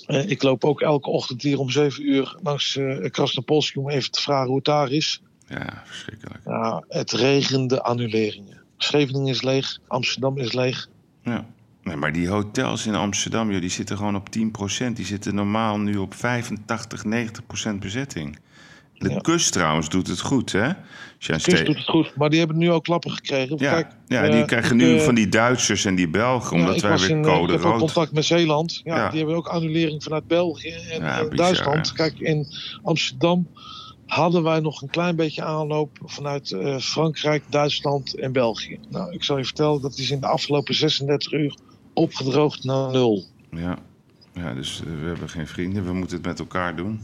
Eh, ik loop ook elke ochtend hier om 7 uur langs eh Krasnopolski om even te vragen hoe het daar is. ja, verschrikkelijk. Ja, het regende annuleringen. Scheveningen is leeg, Amsterdam is leeg. Ja. Nee, maar die hotels in Amsterdam, joh, die zitten gewoon op 10%. Die zitten normaal nu op 85, 90% bezetting. De Ja. kust trouwens doet het goed, hè? Aan Kust doet het goed, maar die hebben nu ook klappen gekregen. Ja, Kijk, ja eh, die krijgen ik, nu eh, van die Duitsers en die Belgen, omdat wij weer in, eh, code Ik heb rood... contact met Zeeland. Ja. Die hebben ook annulering vanuit België en eh, Duitsland. Kijk, in Amsterdam hadden wij nog een klein beetje aanloop vanuit eh, Frankrijk, Duitsland en België. Nou, ik zal je vertellen, dat is in de afgelopen 36 uur opgedroogd naar nul. Ja. ja, dus eh, we hebben geen vrienden. We moeten het met elkaar doen.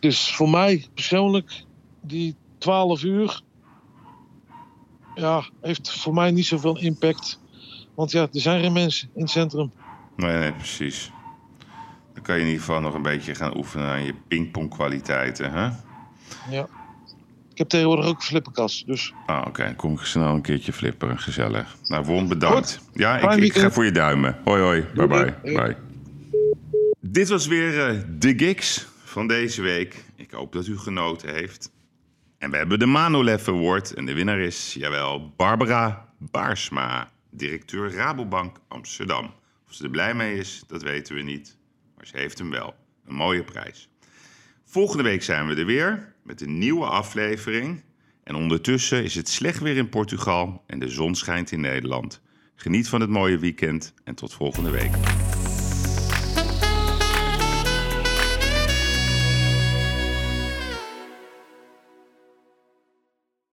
Dus voor mij persoonlijk, die 12 uur, ja, heeft voor mij niet zoveel impact. Want ja, er zijn geen mensen in het centrum. Nee, nee, precies. Dan kan je in ieder geval nog een beetje gaan oefenen aan je pingpongkwaliteiten, hè? Ja. Ik heb tegenwoordig ook een flipperkast. Dus Ah, oké. Kom ik snel een keertje flipperen. Gezellig. Nou, Won, bedankt. Ja, ik, ga voor je duimen. Hoi, hoi. Bye, Doei, bye. doei. bye. Dit was weer eh, de gigs van deze week. Ik hoop dat u genoten heeft. En we hebben de Manolev Award. En de winnaar is, jawel, Barbara Baarsma, directeur Rabobank Amsterdam. Of ze er blij mee is, dat weten we niet. Maar ze heeft hem wel. Een mooie prijs. Volgende week zijn we er weer met een nieuwe aflevering. En ondertussen is het slecht weer in Portugal en de zon schijnt in Nederland. Geniet van het mooie weekend en tot volgende week.